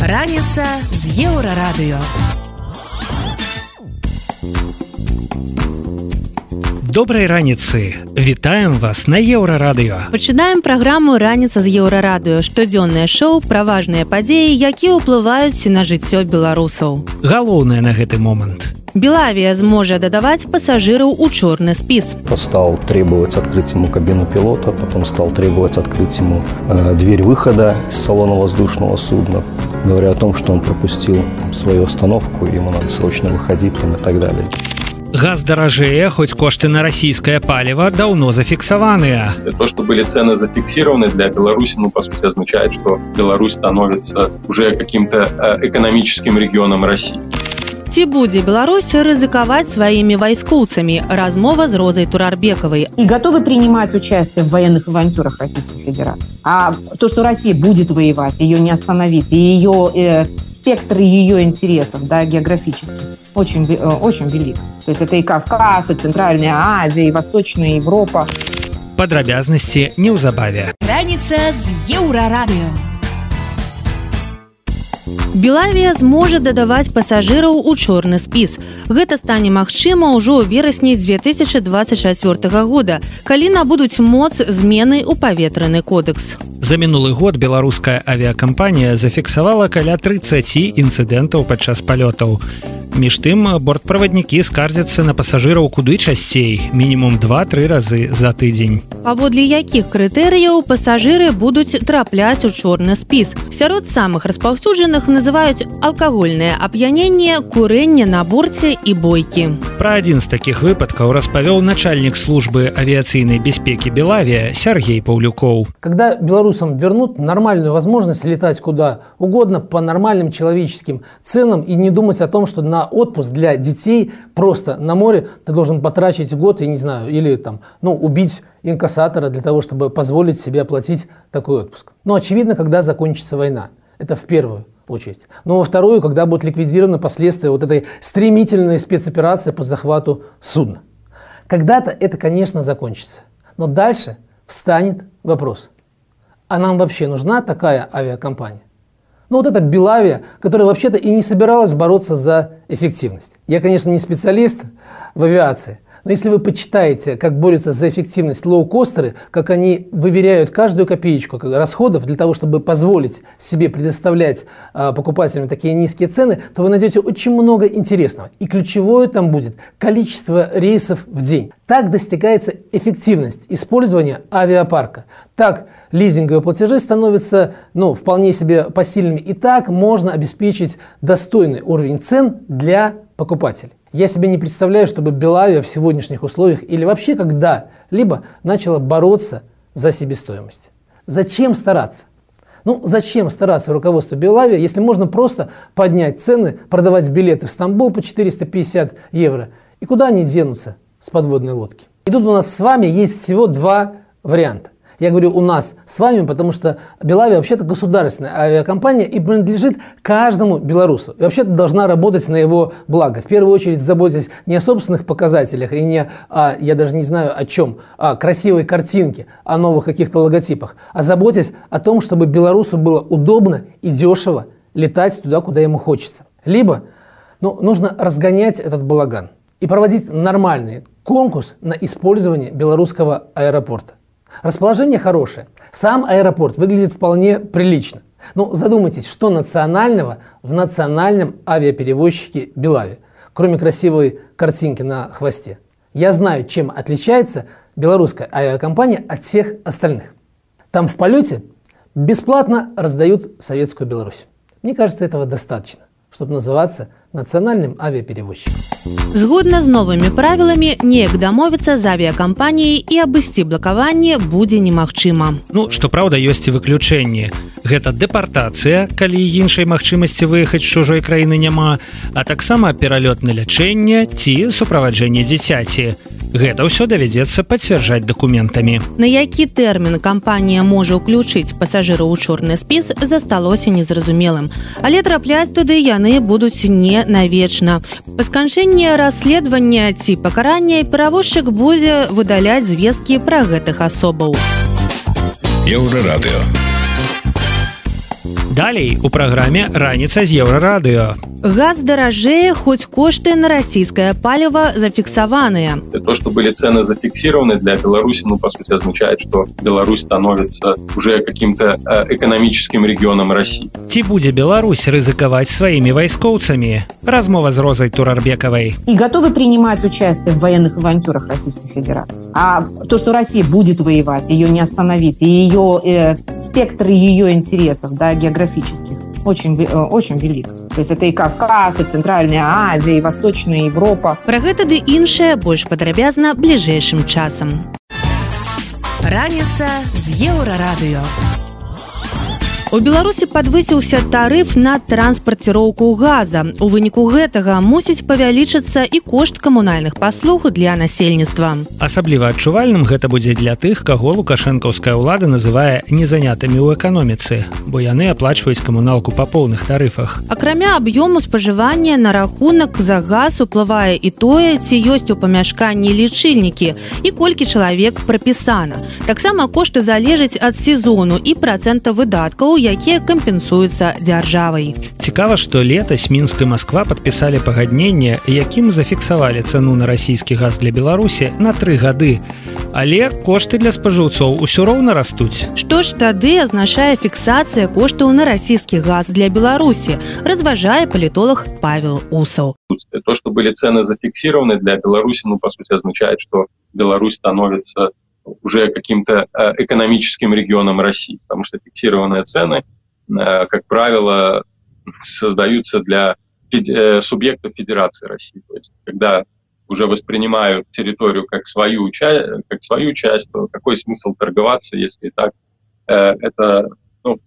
Раніца з еўрарадыё. Добрай раніцы вітаем вас на еўрарадыё. Пачынаем праграму раніца з еўрарадыё штодзённае шоу пра важныя падзеі якія ўплываюць на жыццё беларусаў. Галоўнае на гэты момант Белавія зможа дадаваць пассажираў у чорны спіс стал требовать открыть ему кабину пилота потом стал требовать открыть ему э, дверь выхода из салона воздушного судна говоря о том что он пропустил свою остановку ему надо срочно выходить там, и так далее газ даражэе хоць кошты на расійскае паліва даўно зафіксаваныя то что были цены зафиксированы для беларуси ну по сути означает что беларусь становится уже каким-то э, экономическим регионом россии ці будзе Беларусь рызыкаваць сваімі вайскоўцамі размова з розай турарбекавай и готовы принимать участие в военных авантюрах Российской Федерации. А то, что Россия будет воевать, ее не остановить, и ее э, спектр ее интересов, да, географический, очень, э, очень велик. То есть это и Кавказ, и Центральная Азия, и Восточная Европа. падрабязнасці неўзабаве Раніца з еўрарадыё. Белавія зможа дадаваць пасажыраў у чорны спіс. Гэта стане магчыма ўжо ў верасні 2024 года, калі набудуць моц змены ў паветраны кодекс. За мінулы год беларуская авіякампанія зафіксавала каля 30 інцыдэнтаў падчас палётаў. Між тым бортправаднікі скардзяцца на пасажыраў куды часцей, мінімум 2-3 разы за тыдзень. Паводле якіх крытэрыяў пасажыры будуць трапляць у чорны спіс. Сярод самых распаўсюджаных называюць алкагольнае ап'яненне, курэнне на борце і бойкі. Пра адзін з такіх выпадкаў распавёў начальнік службы авіяцыйнай бяспекі Белавія Сергей Паўлюкоў. Когда белорусам вернут нормальную возможность летать куда угодно по нормальным человеческим ценам и не думать о том, что на отпуск для детей просто на море ты должен потрачить год, я не знаю, или там, ну, убить инкассатора для того, чтобы позволить себе оплатить такой отпуск. Но очевидно, когда закончится война. Это в первую очередь. Но во вторую, когда будут ликвидированы последствия вот этой стремительной спецоперации по захвату судна. Когда-то это, конечно, закончится. Но дальше встанет вопрос. А нам вообще нужна такая авиакомпания? Ну вот это Белавия, которая вообще-то и не собиралась бороться за эффективность. Я, конечно, не специалист в авиации, но если вы почитаете, как борются за эффективность лоукостеры, как они выверяют каждую копеечку расходов для того, чтобы позволить себе предоставлять э, покупателям такие низкие цены, то вы найдете очень много интересного. И ключевое там будет количество рейсов в день. Так достигается эффективность использования авиапарка. Так лизинговые платежи становятся ну, вполне себе посильными. И так можно обеспечить достойный уровень цен для покупателей. Я себе не представляю, чтобы Белавия в сегодняшних условиях или вообще когда-либо начала бороться за себестоимость. Зачем стараться? Ну, зачем стараться руководству Белавия, если можно просто поднять цены, продавать билеты в Стамбул по 450 евро? И куда они денутся с подводной лодки? И тут у нас с вами есть всего два варианта. Я говорю у нас с вами, потому что Белавия вообще-то государственная авиакомпания и принадлежит каждому белорусу. И вообще-то должна работать на его благо. В первую очередь заботясь не о собственных показателях и не о, я даже не знаю о чем, о красивой картинке, о новых каких-то логотипах, а заботясь о том, чтобы белорусу было удобно и дешево летать туда, куда ему хочется. Либо ну, нужно разгонять этот балаган и проводить нормальный конкурс на использование белорусского аэропорта. Расположение хорошее. Сам аэропорт выглядит вполне прилично. Ну, задумайтесь, что национального в национальном авиаперевозчике Белави, кроме красивой картинки на хвосте. Я знаю, чем отличается белорусская авиакомпания от всех остальных. Там в полете бесплатно раздают советскую Беларусь. Мне кажется, этого достаточно, чтобы называться нацыянальным авіяперевозчикам. Згодна з новымі правіламі неяк дамовіцца з авіякампаніяй і абысці блакаванне будзе немагчыма. Ну што праўда ёсць і выключэнні. Гэта дэпартацыя, калі іншай магчымасці выехаць з чужой краіны няма, а таксама пералёт на лячэнне ці суправаджэнне дзіцяці. Гэта ўсё давядзецца пацвярджаць дакументамі. На які тэрмін кампанія можа ўключыць пасажыраў у чорны спіс засталося незразумелым. Але трапляць туды яны будуць не навечна. Па сканчэнні расследавання ці пакарання перавозчык будзе выдаляць звесткі пра гэтых асобаў. Еўрарадыё. Далей у праграме раніца з еўрарадыё. Газ даражэе, хоць кошты на расійскае паліва зафіксаваныя. То, что были цены зафиксированы для Беларуси, ну, по сути, означает, что Беларусь становится уже каким-то э, экономическим регионом России. Ці будзе Беларусь рызыкаваць сваімі вайскоўцамі? Размова з Розай Турарбекавай. И готовы принимать участие в военных авантюрах Российской Федерации. А то, что Россия будет воевать, ее не остановить, и ее э, спектр ее интересов, да, географических, очень, э, очень велик. То есть это и Кавказ, и Центральная Азия, и Восточная Европа. Пра гэта ды іншае больш падрабязна бліжэйшым часам. Раніца з еўрарадыё. У Беларусі падвысіўся тарыф на транспарціроўку газа. У выніку гэтага мусіць павялічыцца і кошт камунальных паслуг для насельніцтва. Асабліва адчувальным гэта будзе для тых, каго лукашэнкаўская ўлада называе незанятымі ў эканоміцы, бо яны аплачваюць камуналку па поўных тарыфах. Акрамя аб'ёму спажывання на рахунак за газ уплывае і тое, ці ёсць у памяшканні лічыльнікі і колькі чалавек прапісана. Таксама кошты залежаць ад сезону і працэнта выдаткаў, якія кампенсуюцца дзяржавай. Цікава, што летась мінск і Масква падпісалі пагадненне, якім зафіксавалі цану на расійскі газ для Беларусі на тры гады. Але кошты для спажыўцоў усё роўна растуць. Што ж тады азначае фіксацыя коштаў на расійскі газ для Беларусі, разважае палітолог Павел Усаў. То, что были цены зафиксированы для Беларуси, ну, по сути, означает, что Беларусь становится уже каким-то э, экономическим регионом России, потому что фиксированные цены, э, как правило, создаются для э, субъектов Федерации России. То есть, когда уже воспринимают территорию как свою, часть, как свою часть, то какой смысл торговаться, если так это ну,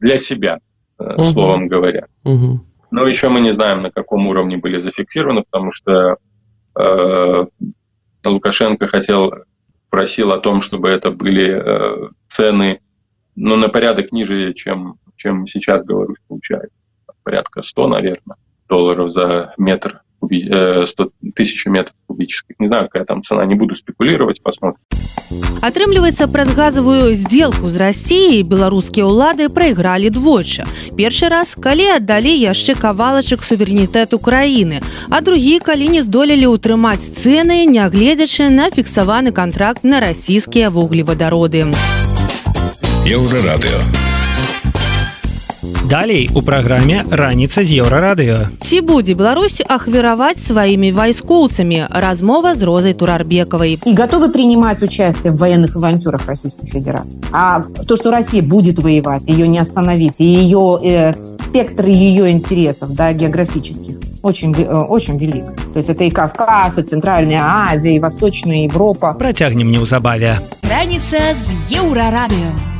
для себя, угу. словом говоря. Угу. Но еще мы не знаем, на каком уровне были зафиксированы, потому что э, Лукашенко хотел просил о том, чтобы это были э, цены ну, на порядок ниже, чем, чем сейчас Беларусь получает. Порядка 100, наверное, долларов за метр, 100 тысяч метров кубических. Не знаю, какая там цена, не буду спекулировать, посмотрим. Атрымліваецца праз газавую сделку з рассіяй беларускія ўлады прайгралі двойчы. Першы раз, калі аддалі яшчэ кавалачак суверэнітэту краіны, а другі, калі не здолелі ўтрымаць цэны, нягледзячы на фіксаваны кантракт на расійскія вуглевадароды. Еўрарадыё. Далей у праграме раніца з еўрарадыё. Ці будзе Беларусь ахвяраваць сваімі вайскоўцамі размова з розай Турарбекавай. И готовы принимать участие в военных авантюрах Российской Федерации. А то, что Россия будет воевать, ее не остановить, и ее э, спектр ее интересов, да, географических, очень, э, очень велик. То есть это и Кавказ, и Центральная Азия, и Восточная Европа. Працягнем неўзабаве. Раніца з еўрарадыё.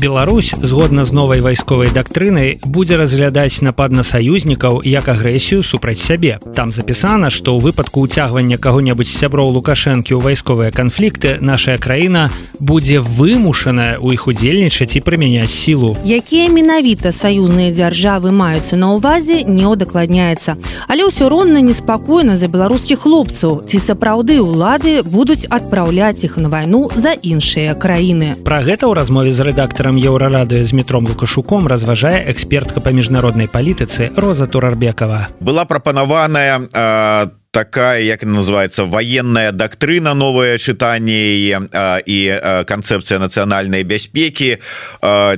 Беларусь згодна з новай вайсковай дактрынай будзе разглядаць напад на саюзнікаў як агрэсію супраць сябе. Там запісана, што ў выпадку ўцягвання каго-небудзь сяброў лукашэнкі ў вайсковыя канфлікты наша краіна будзе вымушаная ў іх удзельнічаць і прымяняць сілу. Якія менавіта саюзныя дзяржавы маюцца на ўвазе не ўдакладняецца. Але ўсё роўна неспакойна за беларускіх хлопцаў, ці сапраўды ўлады будуць адпраўляць іх на вайну за іншыя краіны. Пра гэта ў размове з рэдактарам рэдактарам еўрарадыё з метром лукашуком разважае экспертка па міжнароднай палітыцы роза турарбекова. Была прапанаваная э, такая як называется военная дактрына новое чытанне і канцэпцыя нацыянальнай бяспекі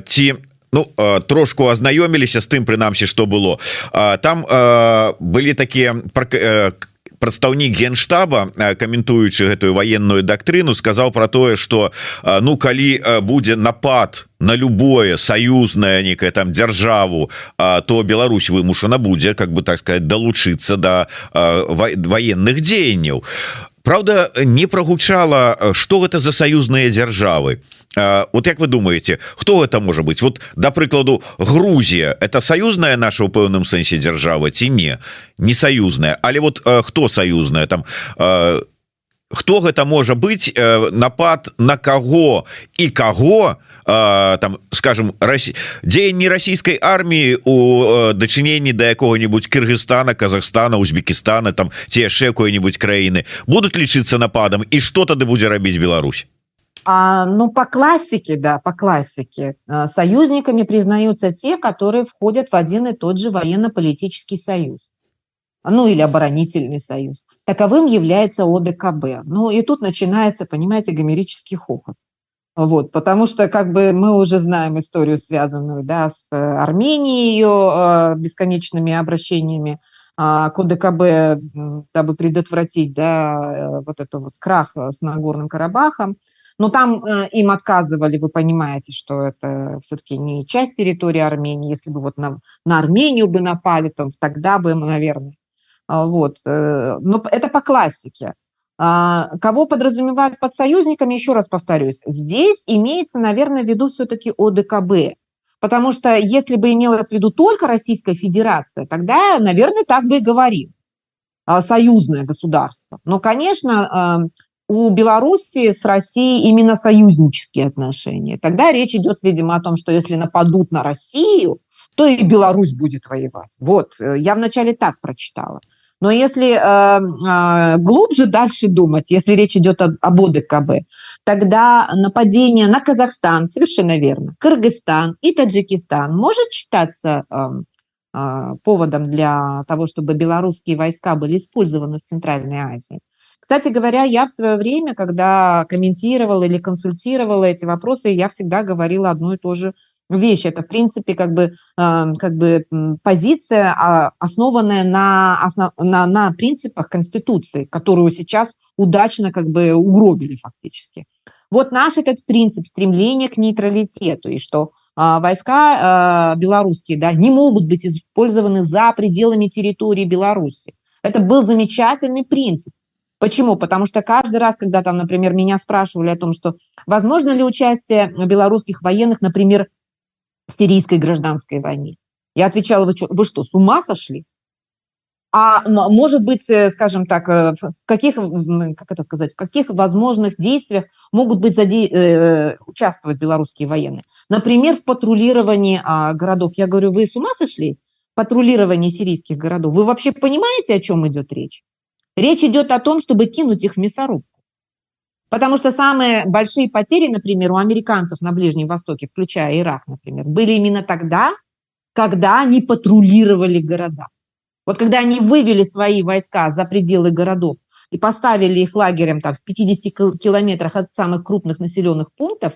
ці Ну, трошку азнаёміліся з тым прынамсі што было. Там былі такія прадстаўнік генштаба каментуючы гэтую военную дактрыну сказаў про тое что ну калі будзе напад на любое саюзнае некое там дзяржаву то Беларусь вымушана будзе как бы так сказать далучыцца до военных дзеянняў Праўда не прогучала что гэта за саюзныя дзяржавы вот як вы думаете хто это можа быть? Вот да прыкладу Грузія это саюзная наша ў пэўным сэнсе дзяржава ці не не саюзная але вот хто саюзная там хто гэта можа быть напад на каго і каго там скажем дзеянні расійскай арміі у дачыненні да якога-нибудь Кыргызстана Казахстана Узбекистана там ці яшчэ какой-нибудь краіны будуць лічыцца нападам і что тады будзе рабіць Беларусь А, ну, по классике, да, по классике. Союзниками признаются те, которые входят в один и тот же военно-политический союз. Ну, или оборонительный союз. Таковым является ОДКБ. Ну, и тут начинается, понимаете, гомерический хохот. Вот, потому что как бы мы уже знаем историю, связанную да, с Арменией, ее э, бесконечными обращениями э, к ОДКБ, дабы предотвратить да, э, вот это вот крах с Нагорным Карабахом. Но там э, им отказывали, вы понимаете, что это все-таки не часть территории Армении. Если бы вот на, на Армению бы напали, то тогда бы, наверное. А, вот. Э, но это по классике. А, кого подразумевают под союзниками, еще раз повторюсь, здесь имеется, наверное, в виду все-таки ОДКБ. Потому что если бы имелось в виду только Российская Федерация, тогда, наверное, так бы и говорилось. А, союзное государство. Но, конечно, у Белоруссии с Россией именно союзнические отношения. Тогда речь идет, видимо, о том, что если нападут на Россию, то и Беларусь будет воевать. Вот, э, я вначале так прочитала. Но если э, э, глубже дальше думать, если речь идет о, об ОДКБ, тогда нападение на Казахстан, совершенно верно, Кыргызстан и Таджикистан может считаться э, э, поводом для того, чтобы белорусские войска были использованы в Центральной Азии. Кстати говоря, я в свое время, когда комментировала или консультировала эти вопросы, я всегда говорила одну и ту же вещь. Это, в принципе, как бы, э, как бы позиция, а, основанная на, основ, на, на принципах Конституции, которую сейчас удачно как бы угробили фактически. Вот наш этот принцип стремления к нейтралитету, и что а, войска а, белорусские да, не могут быть использованы за пределами территории Беларуси. Это был замечательный принцип. Почему? Потому что каждый раз, когда там, например, меня спрашивали о том, что возможно ли участие белорусских военных, например, сирийской гражданской войне, я отвечала, вы что, вы что, с ума сошли? А может быть, э, скажем так, э, в каких, как это сказать, в каких возможных действиях могут быть заде... Э, участвовать белорусские военные? Например, в патрулировании а, городов. Я говорю, вы с ума сошли? Патрулирование сирийских городов. Вы вообще понимаете, о чем идет речь? Речь идет о том, чтобы кинуть их в мясорубку. Потому что самые большие потери, например, у американцев на Ближнем Востоке, включая Ирак, например, были именно тогда, когда они патрулировали города. Вот когда они вывели свои войска за пределы городов и поставили их лагерем там, в 50 километрах от самых крупных населенных пунктов,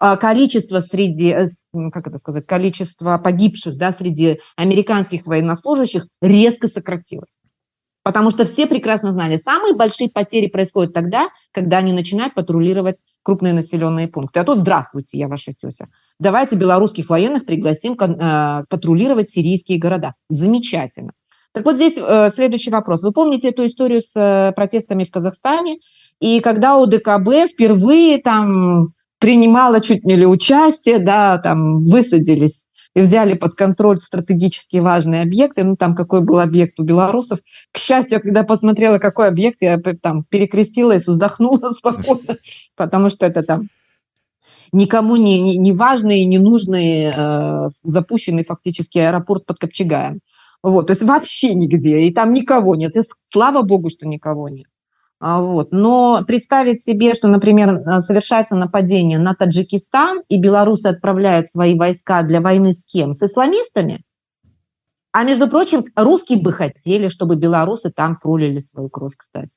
а количество среди, э, как это сказать, количество погибших да, среди американских военнослужащих резко сократилось. Потому что все прекрасно знали, самые большие потери происходят тогда, когда они начинают патрулировать крупные населенные пункты. А тут здравствуйте, я ваша тетя. Давайте белорусских военных пригласим э, патрулировать сирийские города. Замечательно. Так вот здесь э, следующий вопрос. Вы помните эту историю с э, протестами в Казахстане? И когда ОДКБ впервые там принимала чуть не ли участие, да, там высадились и взяли под контроль стратегически важные объекты. Ну, там какой был объект у белорусов. К счастью, когда посмотрела, какой объект, я там перекрестилась, вздохнула спокойно, потому что это там никому не, не, не важный, не нужный, э, запущенный фактически аэропорт под Копчегаем. Вот, то есть вообще нигде, и там никого нет. И слава богу, что никого нет. А, вот. Но представить себе, что, например, э, совершается нападение на Таджикистан, и белорусы отправляют свои войска для войны с кем? С исламистами? А между прочим, русские бы хотели, чтобы белорусы там пролили свою кровь, кстати.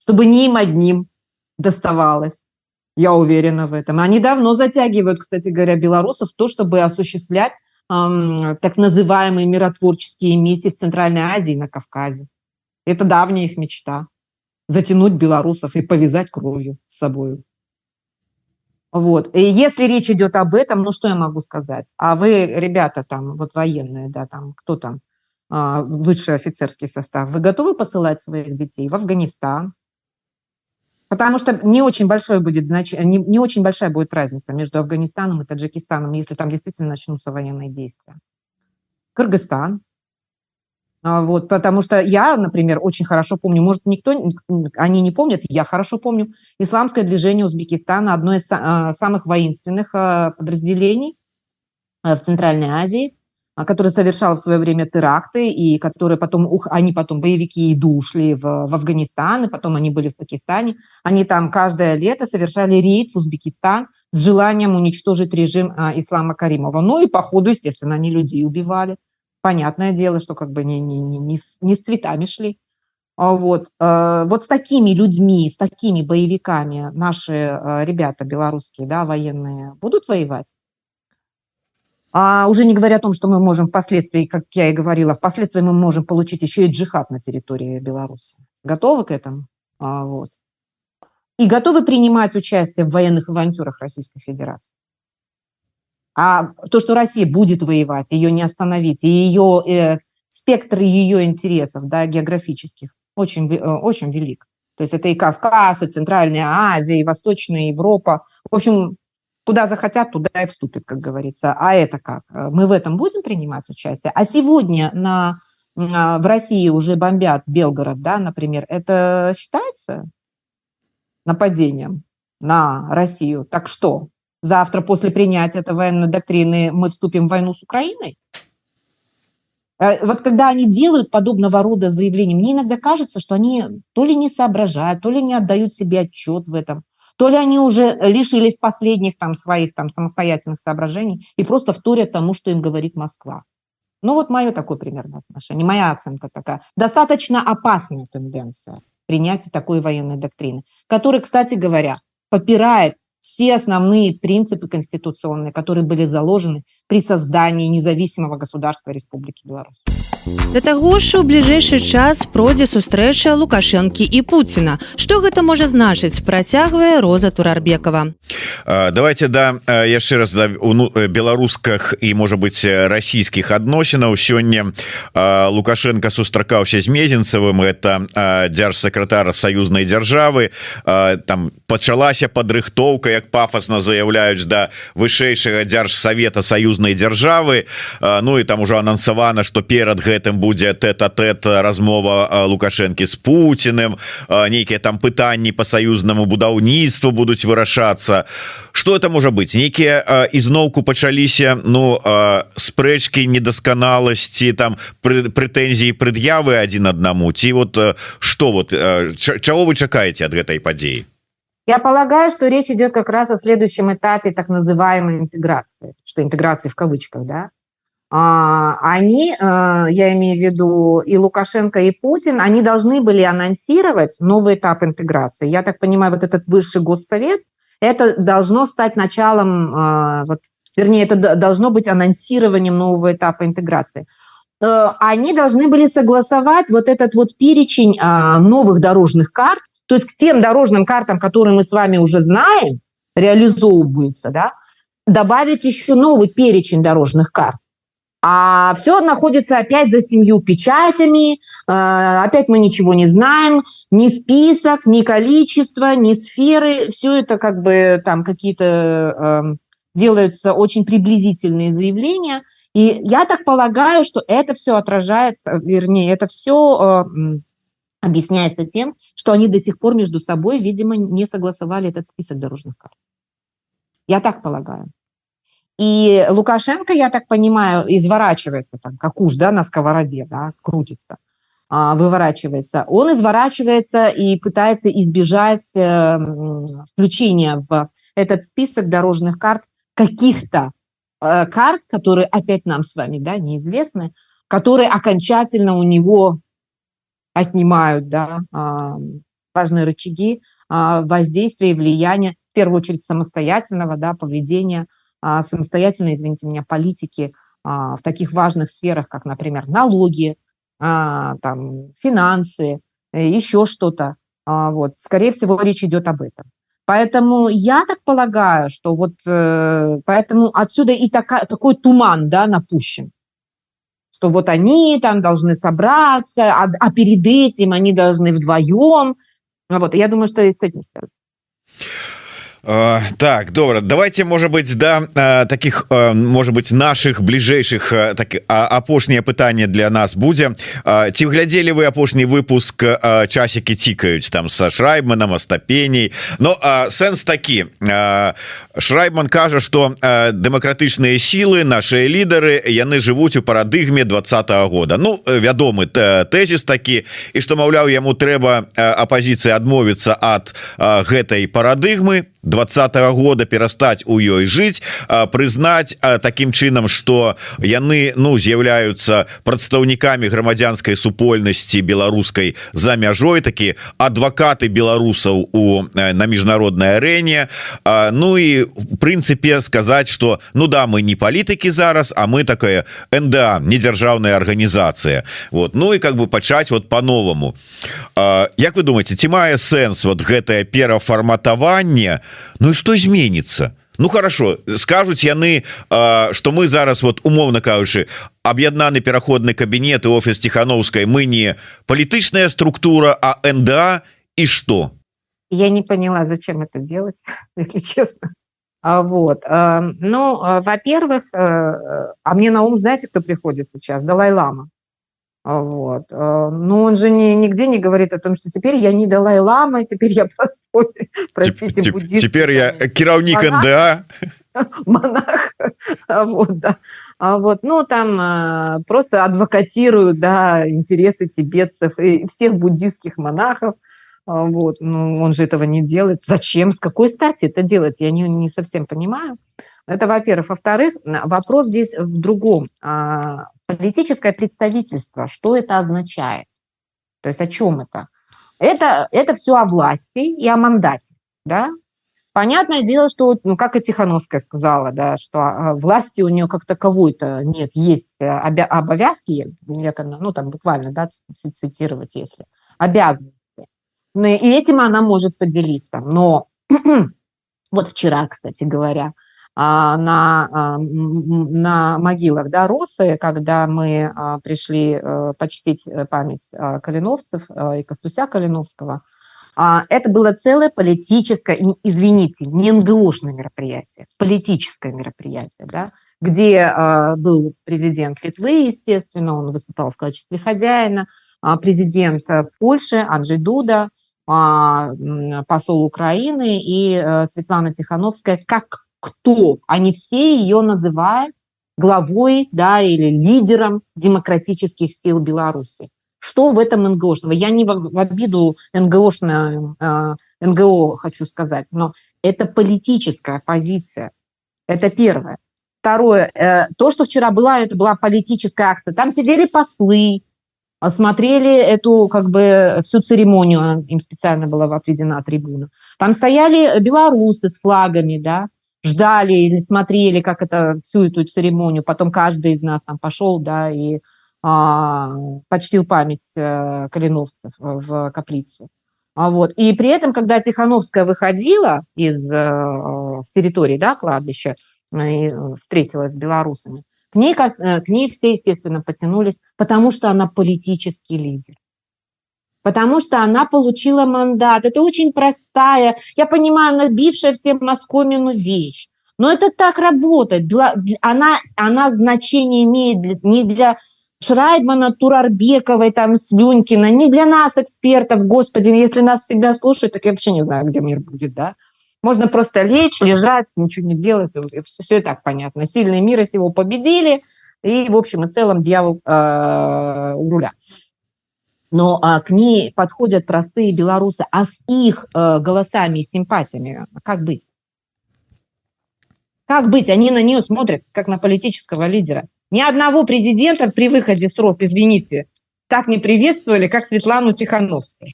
Чтобы не им одним доставалось. Я уверена в этом. Они давно затягивают, кстати говоря, белорусов в то, чтобы осуществлять эм, так называемые миротворческие миссии в Центральной Азии и на Кавказе. Это давняя их мечта затянуть белорусов и повязать кровью с собой. Вот. И если речь идет об этом, ну что я могу сказать? А вы, ребята там, вот военные, да, там, кто там, а, высший офицерский состав, вы готовы посылать своих детей в Афганистан? Потому что не очень большой будет знач... не, не очень большая будет разница между Афганистаном и Таджикистаном, если там действительно начнутся военные действия. Кыргызстан, вот, потому что я, например, очень хорошо помню, может, никто, они не помнят, я хорошо помню, исламское движение Узбекистана, одно из а, самых воинственных а, подразделений в Центральной Азии. а, который совершал в свое время теракты, и которые потом, ух, они потом, боевики, иду ушли в, в Афганистан, и потом они были в Пакистане. Они там каждое лето совершали рейд в Узбекистан с желанием уничтожить режим а, Ислама Каримова. Ну и по ходу, естественно, они людей убивали. Понятное дело, что как бы не, не, не, не, с, не с цветами шли. А вот, э, вот с такими людьми, с такими боевиками наши э, ребята белорусские, да, военные, будут воевать? А уже не говоря о том, что мы можем впоследствии, как я и говорила, впоследствии мы можем получить еще и джихад на территории Беларуси. Готовы к этому? А, вот. И готовы принимать участие в военных авантюрах Российской Федерации. А то, что Россия будет воевать, ее не остановить, и ее э, спектр ее интересов, да, географических, очень, э, очень велик. То есть это и Кавказ, и Центральная Азия, и Восточная Европа. В общем, куда захотят, туда и вступят, как говорится. А это как? Э, мы в этом будем принимать участие? А сегодня на, а, в России уже бомбят Белгород, да, например. Это считается нападением на Россию? Так что, завтра после принятия этой военной доктрины мы вступим в войну с Украиной? Э, вот когда они делают подобного рода заявления, мне иногда кажется, что они то ли не соображают, то ли не отдают себе отчет в этом, то ли они уже лишились последних там своих там самостоятельных соображений и просто вторят тому, что им говорит Москва. Ну вот мое такое примерно отношение, моя оценка такая. Достаточно опасная тенденция принятия такой военной доктрины, которая, кстати говоря, попирает все основные принципы конституционные, которые были заложены при создании независимого государства Республики Беларусь. Да таго ж у бліжэйшы час пройдзе сустрэча лукашэнкі і Пуціна что гэта можа значыць працягвае роза турарбекова? Давайте да яшчэ раз да, ну, беларусках і можа быть расійскіх адносінаў сёння лукашенко сустракаўся з мезенцевым. Это дзяржсакратара саюзнай дзяржавы там пачалася падрыхтоўка як пафосна заяўляюць да вышэйшага дзяржсавета саюзнай дзяржавы. Ну і там ужо анансавана что перад гэтым будзе тэт-а-тэт размова лукашэнкі з Пуціным нейкія там пытанні по саюзнаму будаўніцтву будуць вырашацца. Что это можа быть нейкія ізноўку пачаліся Ну спрэчки недасканаласці там прэтэнзіі прыд'явы один аднаму? Ці вот что вот чаго вы чакаеце ад гэтай падзеі Я полагаю, что речь идет как раз о следующем этапе так называемой интеграции, что интеграции в кавычках, да, а, они, а, я имею в виду и Лукашенко, и Путин, они должны были анонсировать новый этап интеграции. Я так понимаю, вот этот высший госсовет, это должно стать началом, а, вот, вернее, это должно быть анонсированием нового этапа интеграции. Э, они должны были согласовать вот этот вот перечень новых дорожных карт, то есть к тем дорожным картам, которые мы с вами уже знаем, реализовываются, да, добавить еще новый перечень дорожных карт. А все находится опять за семью печатями, э, опять мы ничего не знаем, ни список, ни количество, ни сферы, все это как бы там какие-то эм, делаются очень приблизительные заявления. И я так полагаю, что это все отражается, вернее, это все э, объясняется тем, что они до сих пор между собой, видимо, не согласовали этот список дорожных карт. Я так полагаю. И Лукашенко, я так понимаю, изворачивается там, как уж, да, на сковороде, да, крутится, а, выворачивается. Он изворачивается и пытается избежать э, включения в этот список дорожных карт каких-то э, карт, которые опять нам с вами, да, неизвестны, которые окончательно у него отнимают, да, важные рычаги а, воздействия и влияния, в первую очередь самостоятельного, да, поведения – а, самостоятельно, извините меня, политики а, в таких важных сферах, как, например, налоги, там, финансы, э, еще что-то. Вот. Скорее всего, речь идет об этом. Поэтому я так полагаю, что вот э, поэтому отсюда и така, такой туман да, напущен, что вот они там должны собраться, а, а перед этим они должны вдвоем. Вот. Я думаю, что и с этим связано. Uh, так добра давайте может быть да uh, таких uh, может быть наших бліжэйшых так апошняе пытанне для нас будзе ці глядзелі вы апошні выпуск часікі цікаюць там са шрайбманам остапеней? Но сэнс такі шрайбман кажа что дэмакратычныя сілы наши лідары яны жывуць у парадыгме двадцатого года. Ну вядомы тэзіс такі і што маўляў яму трэба апозіцыі адмовіцца ад гэтай парадыгмы двадцатого года перастаць у ёй жыць прызнаць таким чынам что яны ну з'яўляюцца прадстаўнікамі грамадзянской супольнасці беларускай за мяжой такі адвакаты беларусаў у на міжнародной арэне. Ну і в прынцыпе сказаць что ну да мы не палітыкі зараз а мы такая НДА недзяржаўная арганізацыя. Вот. Ну і как бы пачаць вот по-новому Як вы думаете ці мае сэнс вот гэтае перафарматаванне Ну і что зменится Ну хорошо скажуць яны что мы зараз вот умоўно кажучы аб'яднаны пераходны кабінет офіс тихохановской мы не палітычная структура а НДА и что? Я не поняла зачем это делать если честно. А, вот ну во-первых а мне на ум знаете кто приходит сейчас? Далай-лама вот. Э, но он же не, нигде не говорит о том, что теперь я не Далай-Лама, теперь я простой, простите, Теп, буддист. Теперь я кировник НДА. Монах. Вот, да. А вот, ну, там просто адвокатируют, да, интересы тибетцев и всех буддийских монахов. А вот, ну, он же этого не делает. Зачем? С какой стати это делать? Я не, не совсем понимаю. Это, во-первых. Во-вторых, вопрос здесь в другом. А, политическое представительство, что это означает? То есть о чем это? Это, это все о власти и о мандате. Да? Понятное дело, что, ну, как и Тихановская сказала, да, что а, власти у нее как таковой-то нет, есть э, обя- обовязки, ну, там буквально, да, цитировать, если, обязанности. Ну, и этим она может поделиться. Но вот вчера, кстати говоря, а, на, а, на могилах да, Росы, когда мы а, пришли э, почтить э, память Калиновцев и Костуся Калиновского, это было целое политическое, извините, не НГОшное мероприятие, политическое мероприятие, да, где был президент Литвы, естественно, он выступал в качестве хозяина, президент Польши Анджей Дуда, посол Украины и э, Светлана Тихановская как кто. Они все ее называют главой да, или лидером демократических сил Беларуси. Что в этом НГОшного? Я не в обиду НГОшное, э, НГО хочу сказать, но это политическая позиция. Это первое. Второе, э, то, что вчера была, это была политическая акция. Там сидели послы, смотрели эту как бы всю церемонию, им специально была отведена трибуна. Там стояли белорусы с флагами, да, ждали или смотрели, как это всю эту церемонию. Потом каждый из нас там пошел, да, и а, почтил память а, калиновцев в каплицу. А вот. И при этом, когда Тихановская выходила из а, с территории да, кладбища и встретилась с белорусами, к ней, к ней все, естественно, потянулись, потому что она политический лидер потому что она получила мандат. Это очень простая, я понимаю, набившая всем Москомину вещь. Но это так работает. Она, она значение имеет не для Шрайбмана, Турарбековой, там, Слюнькина, не для нас, экспертов, господи, если нас всегда слушают, так я вообще не знаю, где мир будет, да? Можно просто лечь, лежать, ничего не делать, все, все и так понятно. Сильные мира сего победили, и, в общем и целом, дьявол э, у руля но а, к ней подходят простые белорусы, а с их э, голосами и симпатиями как быть? Как быть? Они на нее смотрят, как на политического лидера. Ни одного президента при выходе срок, извините, так не приветствовали, как Светлану Тихановскую.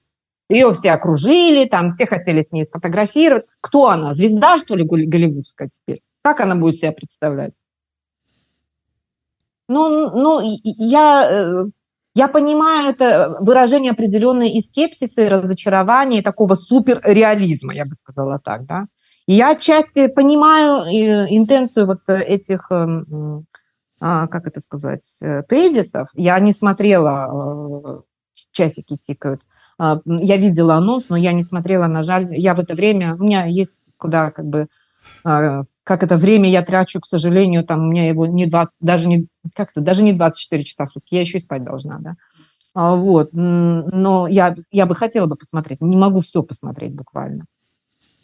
Ее все окружили, там все хотели с ней сфотографировать. Кто она? Звезда, что ли, голливудская теперь? Как она будет себя представлять? Ну, ну, я э, я понимаю это выражение определенной и скепсиса, и разочарования, и такого суперреализма, я бы сказала так, да. И я отчасти понимаю э, интенцию вот этих, эм, а, как это сказать, э, тезисов. Я не смотрела, э, часики тикают, а, я видела анонс, но я не смотрела, на жаль, я в это время, у меня есть куда как бы а, как это время я трачу, к сожалению, там у меня его не 20, даже не как-то даже не 24 часа в сутки, я еще и спать должна, да. А, вот, но я, я бы хотела бы посмотреть, не могу все посмотреть буквально.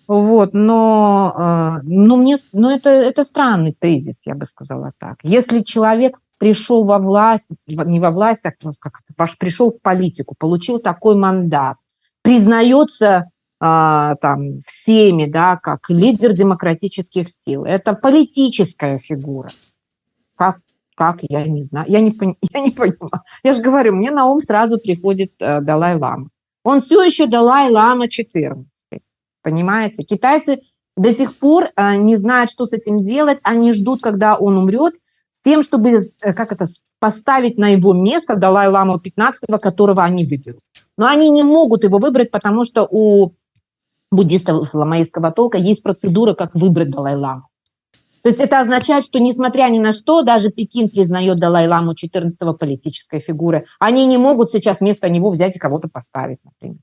Вот, но, а, но мне, но это, это странный тезис, я бы сказала так. Если человек пришел во власть, не во власть, а как ваш пришел в политику, получил такой мандат, признается там всеми, да, как лидер демократических сил. Это политическая фигура. Как, как я не знаю, я не, я не понимаю. Я же говорю, мне на ум сразу приходит э, Далай-Лама. Он все еще Далай-Лама 14. Понимаете? Китайцы до сих пор э, не знают, что с этим делать. Они ждут, когда он умрет, с тем, чтобы, э, как это, поставить на его место Далай-Ламу 15, которого они выберут. Но они не могут его выбрать, потому что у буддистов ламаистского толка есть процедура, как выбрать Далай-Ламу. То есть это означает, что несмотря ни на что, даже Пекин признает Далай-Ламу 14-го политической фигурой. Они не могут сейчас вместо него взять и кого-то поставить, например.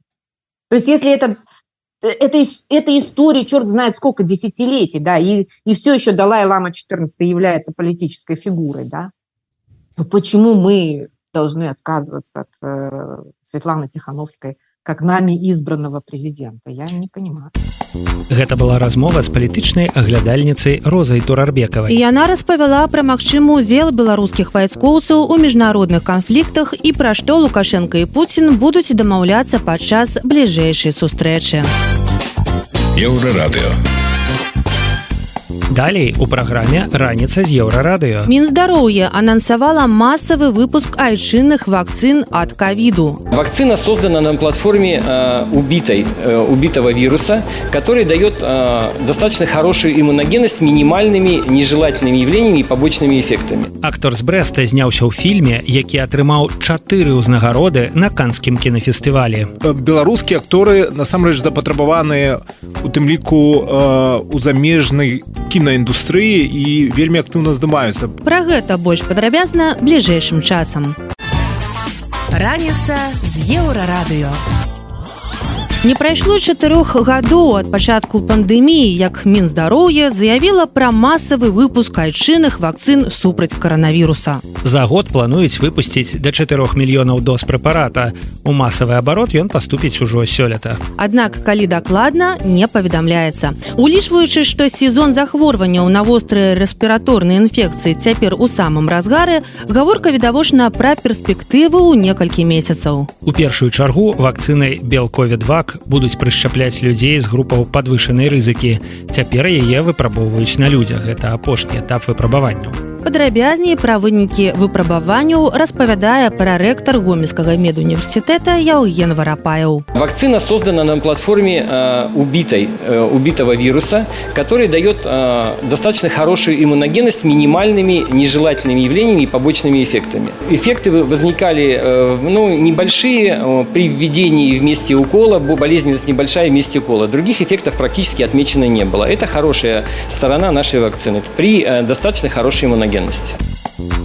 То есть если это это, это история, черт знает сколько десятилетий, да, и, и все еще Далай-Лама 14 является политической фигурой, да, то почему мы должны отказываться от э, Светланы Тихановской как нами избранного президента. Я не понимаю. Гэта была размова з палітычнай аглядальніцай розай турарбекавай яна распавяла пра магчымы удзел беларускіх вайскоўцаў у міжнародных канфліктах і пра што лукашенко і Пуін будуць дамаўляцца падчас бліжэйшай сустрэчы еўрарадыо Далей у праграме раніца з еўрарадыё. Мінздароўе анансавала масавы выпуск айчынных вакцин от ковиду. Вакцина создана на платформе э, убитой, э, убитого вируса, который дает э, достаточно хорошую иммуногенность с минимальными нежелательными явлениями и побочными эффектами. Актор з Брэста зняўся ў фільме, які атрымаў чатыры ўзнагароды на канскім кінафестывалі. Беларускія акторы насамрэч запатрабаваныя у тым ліку э, у замежнай кінаіндустрыі і вельмі актыўна здымаюцца пра гэта больш падрабязна бліжэйшым часам раніца з еўрарадыё Не прайшло чатырох гадоў ад пачатку пандэміі, як Мінздароўе заявіла пра масавы выпуск айчынных вакцын супраць каранавіруса. За год плануюць выпусціць да 4 мільёнаў доз прэпарата. У масавы абарот ён паступіць ужо сёлета. Аднак калі дакладна не паведамляецца. Улічваючы, што сезон захворванняў на вострыя рэспіраторныя інфекцыі цяпер у самым разгары, гаворка відавочна пра перспектыву ў некалькі месяцаў. У першую чаргу вакцынай белкові 2 так будуць прышчапляць людзей з групаў падвышанай рызыкі. Цяпер яе выпрабоўваюць на людзях. Гэта апошні этап выпрабаванняў. Падрабязней пра вынікі выпрабаванняў распавядае прарэктар гомельскага медуніверсітэта Яўген Варапаяў. Вакцина создана на платформе э, убитой, э, убитого вируса, который дает э, достаточно хорошую иммуногенность с минимальными нежелательными явлениями и побочными эффектами. Эффекты возникали э, ну, небольшие э, при введении вместе укола, болезненность небольшая вместе укола. Других эффектов практически отмечено не было. Это хорошая сторона нашей вакцины при э, достаточно хорошей иммуногенности геннасці.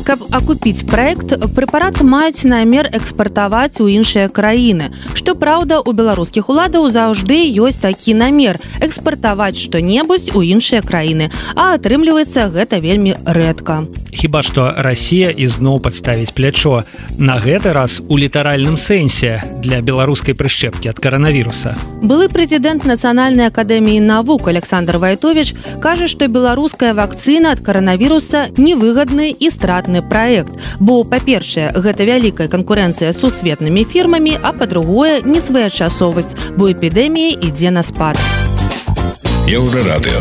Каб акупіць праект прэпарат маюць намер экспартаваць у іншыя краіны. Што праўда, у беларускіх уладаў заўжды ёсць такі намер экспартаваць што-небудзь у іншыя краіны, а атрымліваецца гэта вельмі рэдка. Хіба што Расія ізноў падставіць плячо. На гэты раз у літаральным сэнсе для беларускай прышчэпкі ад каранавіруса. Былы прэзідэнт нацыянальнай акадэміі навук Александр Вайтович кажа, што беларуская вакцына ад каранавіруса невыгадны і стратны проект бо па-першае гэта вялікая канкурэнцыя з сусветнымі фірмамі а па-другое несвоечасовасць бо эпідэмія ідзе на спад еўрарадыо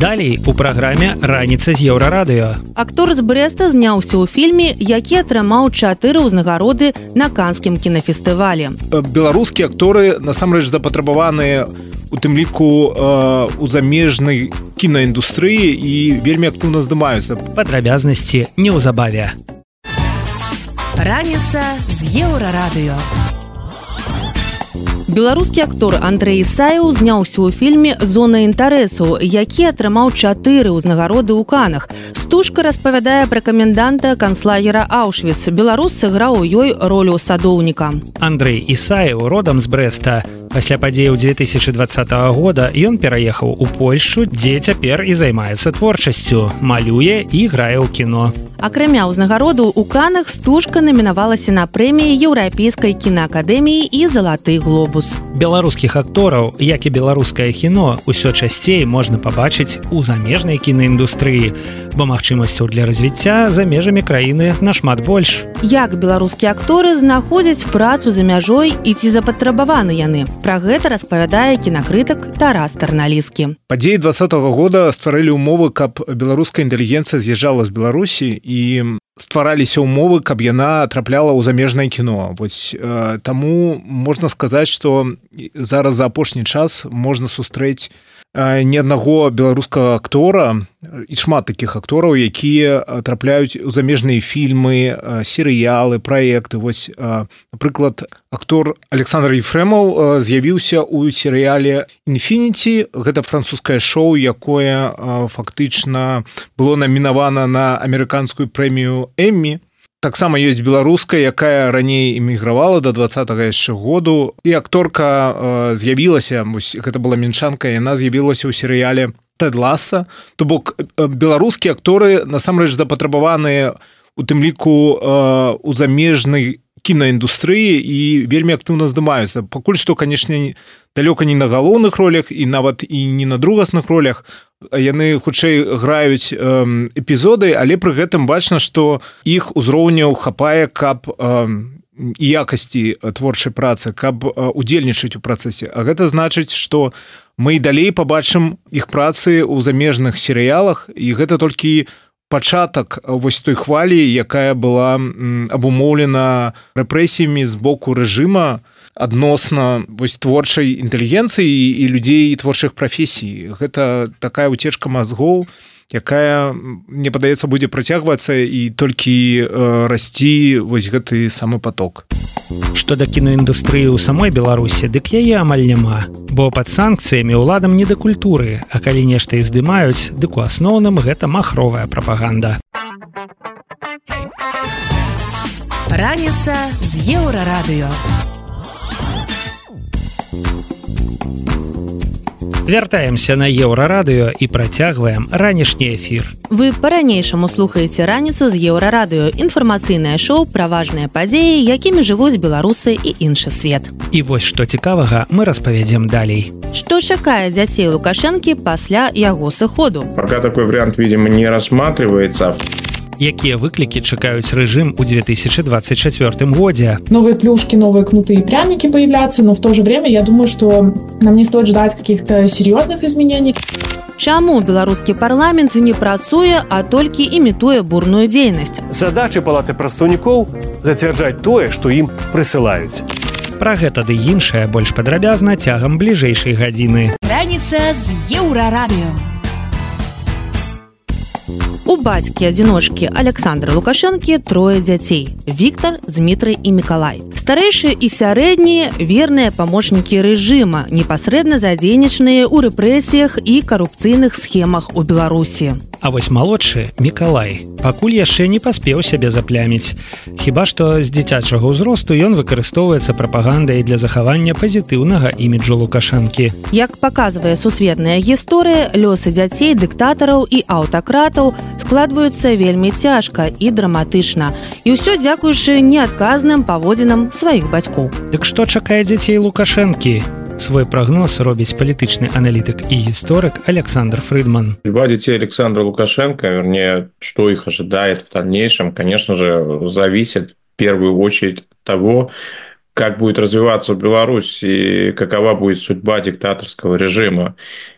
Далей у праграме раніца з еўрарадыё. Актор з Брэста зняўся ў фільме, які атрымаў чатыры ўзнагароды на канскім кінафестывалі. Беларускія акторы насамрэч запатрабаваныя у тым ліку э, у замежнай кінаіндустрыі і вельмі актыўна здымаюцца. Падрабязнасці неўзабаве. Раніца з еўрарадыё. Беларускі актор Андрей Ісаеў зняўся ў фільме зона інтарэсу які атрымаў чатыры ўзнагароды ў канах. Стужка распавядае пра каменданта канцлагера аўшвіц беларус сыграў у ёй ролю садоўніка. Андрей ісаев родам з брэста пасля падзеяў 2020 года ён пераехаў у польшу дзе цяпер і займаецца творчасцю малюе і грае ў кіно. Акрамя ўзнагароду у канах стужка намінавалася на прэміі еўрапейскай кінаакадэміі і залаты глобус беларускіх актораў як і беларускае кіно ўсё часцей можна пабачыць у замежнай кінаіндустрыі бо магчымасцяў для развіцця за межамі краіны нашмат больш. Як беларускія акторы знаходзяць працу за мяжой і ці запатрабаваны яны Пра гэта распавядае кінакрытык Тарас Тарналіскі. Падзеі два -го года стварылі ўмовы, каб беларуская інтэлігенцыя з'язджала з Беларусі і ствараліся ўмовы, каб яна трапляла ў замежнае кіно. Вось э, таму можна сказаць, што зараз за апошні час можна сустрэць ні аднаго беларускага актора і шмат такіх актораў якія трапляюць у замежныя фільмы серыялы праекты. Вось напрыклад актор александр ефрэмаў з'явіўся ў серыяле інфініці гэта французскае шоу якое фактычна было намінавана на амерыканскую прэмію эммі таксама ёсць беларуская якая раней эмігравала до два яшчэ году. І акторка э, з'явілася гэта была мінчанка яна з'явілася ў серыяле тэдласа то бок э, беларускія акторы насамрэч запатрабаваныя у тым ліку э, у замежнай кінаіндустрыі і вельмі актыўна здымаюцца. Пакуль што канешне далёка не на галоўных ролях і нават і не на другасных ролях. Яны хутчэй граюць эпізоды але пры гэтым бачна што іх узроўняў хапае каб якасці творчай працы каб удзельнічаць у працэсе. А гэта значыць што мы далей пабачым іх працы ў замежных серыялах і гэта толькі пачатак вось той хвалі якая была абумоўлена рэпрэсіямі з боку рэжыма адносна вось творчай інтэлігенцыі і людзей творчых прафесій. Гэта такая уцечка мазгоў якая мне падаецца будзе працягвацца і толькі э, расці вось гэты самы поток што да кіноіндустрыі ў самой беларусі дык яе амаль няма бо пад санкцыямі ўладам не да культуры а калі нешта і здымаюць дык у асноўным гэта махровая прапаганда. Раніца з еўрарадыё вяртаемся на еўрарадыё і працягваем ранішні эфір. Вы по-ранейшаму слухаеце раніцу з еўрарадыё. Інфармацыйнае шоу пра важныя падзеі якімі жывуць беларусы і іншы свет. І вось што цікавага мы распавядзем далей. Што чакае дзяцей лукашэнкі пасля яго сыходу? Пока такой вариант видимо не рассматривается якія выклікі чакаюць рэжым у 2024 годзе новые плюшки новые кнуты и пряники появляться но в то же время я думаю что нам не стоит ждать каких-то серьезных изменений Чаму беларускі парламент не працуе а толькі імітуе бурную дзейнасць задачы палаты прадстаўнікоў зацвярджаць тое што ім прысылаюць Пра гэта ды іншае больш падрабязна цягам бліжэйшай гадзіны раніца з еўрарадыё У бацькі адзіночкі Александра Лукашэнкі трое дзяцей Віктор, Змітрый і Миколай. Старэйшыя і сярэднія верныя памочнікі рэжыма, непасрэдна задзейнічаныя ў рэпрэсіях і карупцыйных схемах у Беларусі. А вось малодшы Миколай пакуль яшчэ не паспеў сябе запляміць. Хіба што з дзіцячага ўзросту ён выкарыстоўваецца прапагандай для захавання пазітыўнага іміджу лукашэнкі. Як паказвае сусветная гісторыя, лёсы дзяцей дыктатараў і аўтакратаў складваюцца вельмі цяжка і драматычна. І ўсё дзякуючы неадказным паводзінам сваіх бацькоў. Дык што чакае дзяцей лукашэнкі? Свой прогноз робіць палітычны аналітык і гісторык Александр Фридман. Два детей Александра Лукашенко, вернее, что их ожидает в дальнейшем, конечно же, зависит в первую очередь от того, как будет развиваться Беларусь и какова будет судьба диктаторского режима.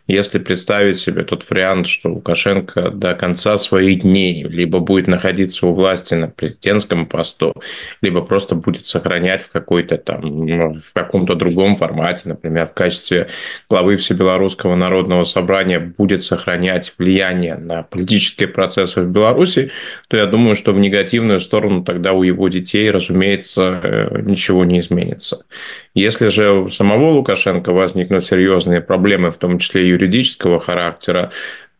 Если представить себе тот вариант, что Лукашенко до конца своих дней либо будет находиться у власти на президентском посту, либо просто будет сохранять в какой-то там, ну, в каком-то другом формате, например, в качестве главы Всебелорусского народного собрания будет сохранять влияние на политические процессы в Беларуси, то я думаю, что в негативную сторону тогда у его детей, разумеется, э, ничего не изменится. Если же у самого Лукашенко возникнут серьезные проблемы, в том числе юридического характера,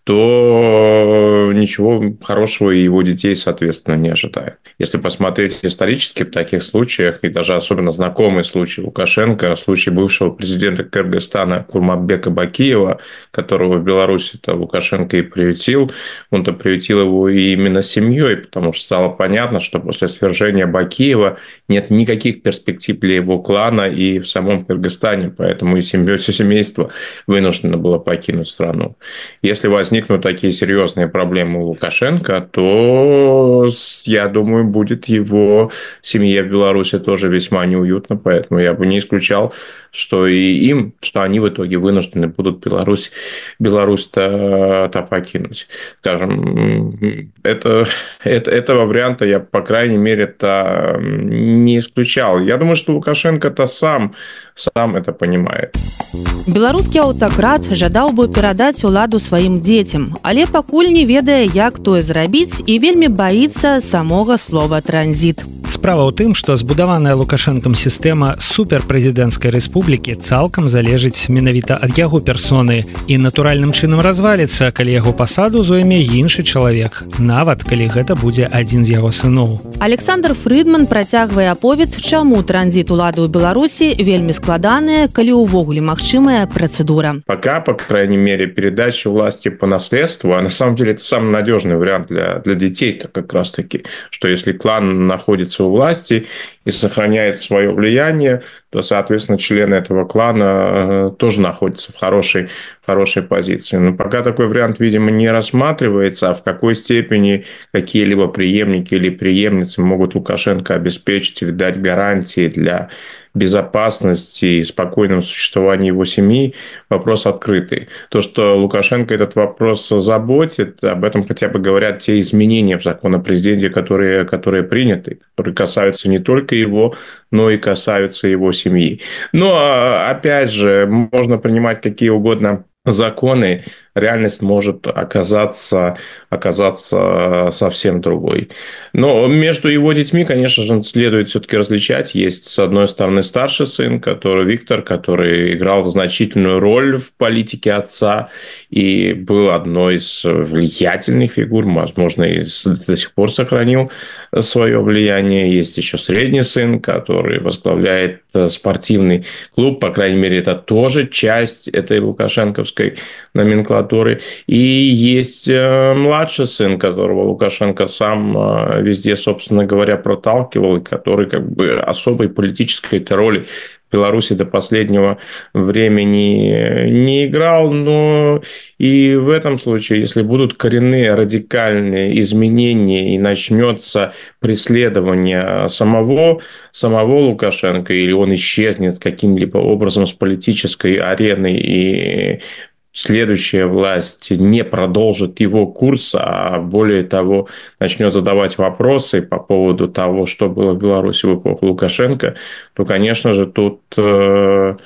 то ничего хорошего его детей, соответственно, не ожидает. Если посмотреть исторически в таких случаях, и даже особенно знакомый случай Лукашенко, случай бывшего президента Кыргызстана Курматбека Бакиева, которого в Беларуси -то Лукашенко и приютил, он-то приютил его и именно семьей, потому что стало понятно, что после свержения Бакиева нет никаких перспектив для его клана и в самом Кыргызстане, поэтому и семья, все семейство вынуждено было покинуть страну. Если возникнут такие серьезные проблемы у Лукашенко, то, я думаю, будет его семье в Беларуси тоже весьма неуютно, поэтому я бы не исключал, что и им, что они в итоге вынуждены будут Беларусь, Беларусь-то то покинуть. Скажем, это, это, этого варианта я, по крайней мере, то не исключал. Я думаю, что Лукашенко-то сам, сам это понимает. Беларускі аўтакрат жадаў бы перадаць уладу сваім дзецям, але пакуль не ведае, як тое зрабіць і вельмі баіцца самога слова транзіт. Справа ў тым, што збудаваная лукашэнкам сістэма суперпрэзідэнцкай рэспублікі цалкам залежыць менавіта ад яго персоны і натуральным чынам разваліцца, калі яго пасаду зойме іншы чалавек, нават калі гэта будзе адзін з яго сыноў. Александр Фрыдман працягвае аповед, чаму транзіт улады ў Беларусі вельмі складаная, калі ўвогуле магчымая процедура. Пока, по крайней мере, передача власти по наследству, а на самом деле это самый надежный вариант для, для детей-то как раз-таки, что если клан находится у власти и сохраняет свое влияние, то, соответственно, члены этого клана э, тоже находятся в хорошей, хорошей позиции. Но пока такой вариант, видимо, не рассматривается, а в какой степени какие-либо преемники или преемницы могут Лукашенко обеспечить или дать гарантии для безопасности и спокойном существовании его семьи вопрос открытый. То, что Лукашенко этот вопрос заботит, об этом хотя бы говорят те изменения в закон о президенте, которые, которые приняты, которые касаются не только его, но и касаются его семьи. Но, а, опять же, можно принимать какие угодно законы, реальность может оказаться, оказаться совсем другой. Но между его детьми, конечно же, следует все-таки различать. Есть, с одной стороны, старший сын, который Виктор, который играл значительную роль в политике отца и был одной из влиятельных фигур, возможно, и до сих пор сохранил свое влияние. Есть еще средний сын, который возглавляет спортивный клуб, по крайней мере, это тоже часть этой лукашенковской номенклатуры. И есть э, младший сын, которого Лукашенко сам э, везде, собственно говоря, проталкивал, и который как бы особой политической роли Беларуси до последнего времени не играл, но и в этом случае, если будут коренные радикальные изменения и начнется преследование самого, самого Лукашенко, или он исчезнет каким-либо образом с политической арены и следующая власть не продолжит его курс, а более того, начнет задавать вопросы по поводу того, что было в Беларуси в эпоху Лукашенко, то, конечно же, тут э,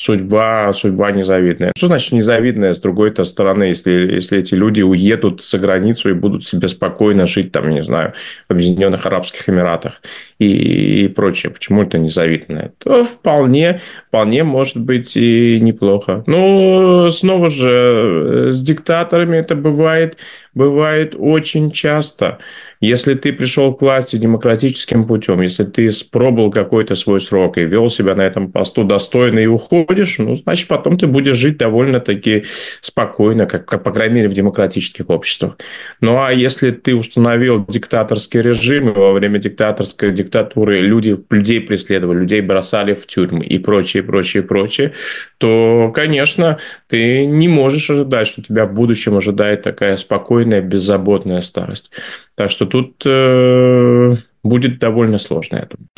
судьба, судьба незавидная. Что значит незавидная с другой-то стороны, если, если эти люди уедут за границу и будут себе спокойно жить, там, не знаю, в Объединенных Арабских Эмиратах и, и прочее. Почему это незавидное? То вполне, вполне может быть и неплохо. Ну, снова же, э, с диктаторами это бывает, бывает очень часто. Если ты пришел к власти демократическим путем, если ты спробовал какой-то свой срок и вел себя на этом посту достойно и уходишь, ну, значит, потом ты будешь жить довольно-таки спокойно, как, как, по крайней мере, в демократических обществах. Ну, а если ты установил диктаторский режим, и во время диктаторской диктатуры люди, людей преследовали, людей бросали в тюрьмы и прочее, прочее, прочее, то, конечно, ты не можешь ожидать, что тебя в будущем ожидает такая спокойная, беззаботная старость. Так что тут э, будет довольно сложно, я думаю.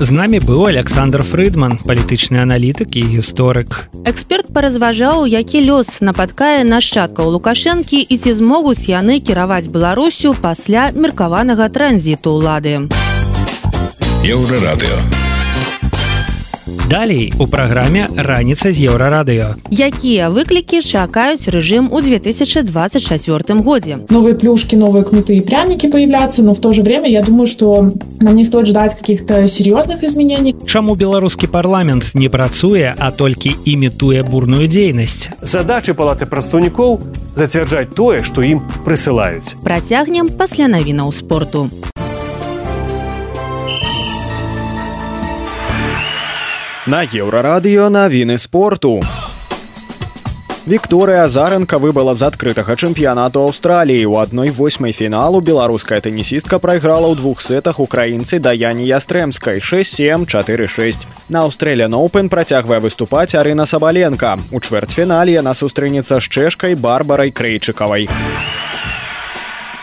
З намі быў Александр Фрыдман, палітычны аналітык і гісторык. Эксперт паразважаў, які лёс нападкае нашчадкаў Лукашэнкі і ці змогуць яны кіраваць Беларусю пасля меркаванага транзіту ўлады. Еўрарадыё. Далей у праграме раніца з еўрарадыё. Якія выклікі чакаюць рэжым у 2024 годзе? Новые плюшки, новые кнутые пряники появляться, но в то же время я думаю, что нам не стоит ждать каких-то серьезных изменений. Чаму беларускі парламент не працуе, а толькі імітуе бурную дзейнасць? Задачы палаты прадстаўнікоў зацвярджаць тое, што ім прысылаюць. Працягнем пасля навінаў спорту. На еўрарадыё навіны спорту. Вікторыя Азаренка выбыла з адкрытага чэмпіянату Аўстраліі. У адной восьмай фіналу беларуская тэнісістка прайграла ў двух сетах украінцы даяні ястрэмскай 6-7 4-6. На Аўстрэля Ноупен працягвае выступаць Арына Сабаленко. У чвэрцьфінале яна сустрэнецца з чэшкай барбарай крэйчыкавай.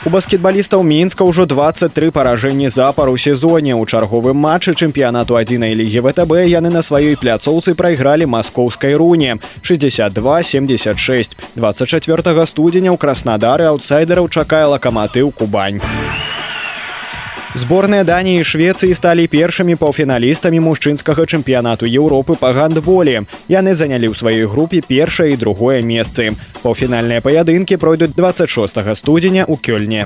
У баскетбалістаў мінска ўжо 23 паражэнні запар у сезоне. У чарговым матчы чэмпіянату адзінай лігі втб яны на сваёй пляцоўцы прайгралі маскоўскай руне. 62 76 24 студзеня ў краснадары аўтсайдераў чакае лакаматыў кубань Зборныя Даніі і Швецыі сталі першымі паўфіналістамі мужчынскага чэмпіянату Еўропы па гандболі. Яны занялі ў сваёй групе першае і другое месцы. Паўфінальныя паядынкі пройдуць 26 студзеня ў кёльне.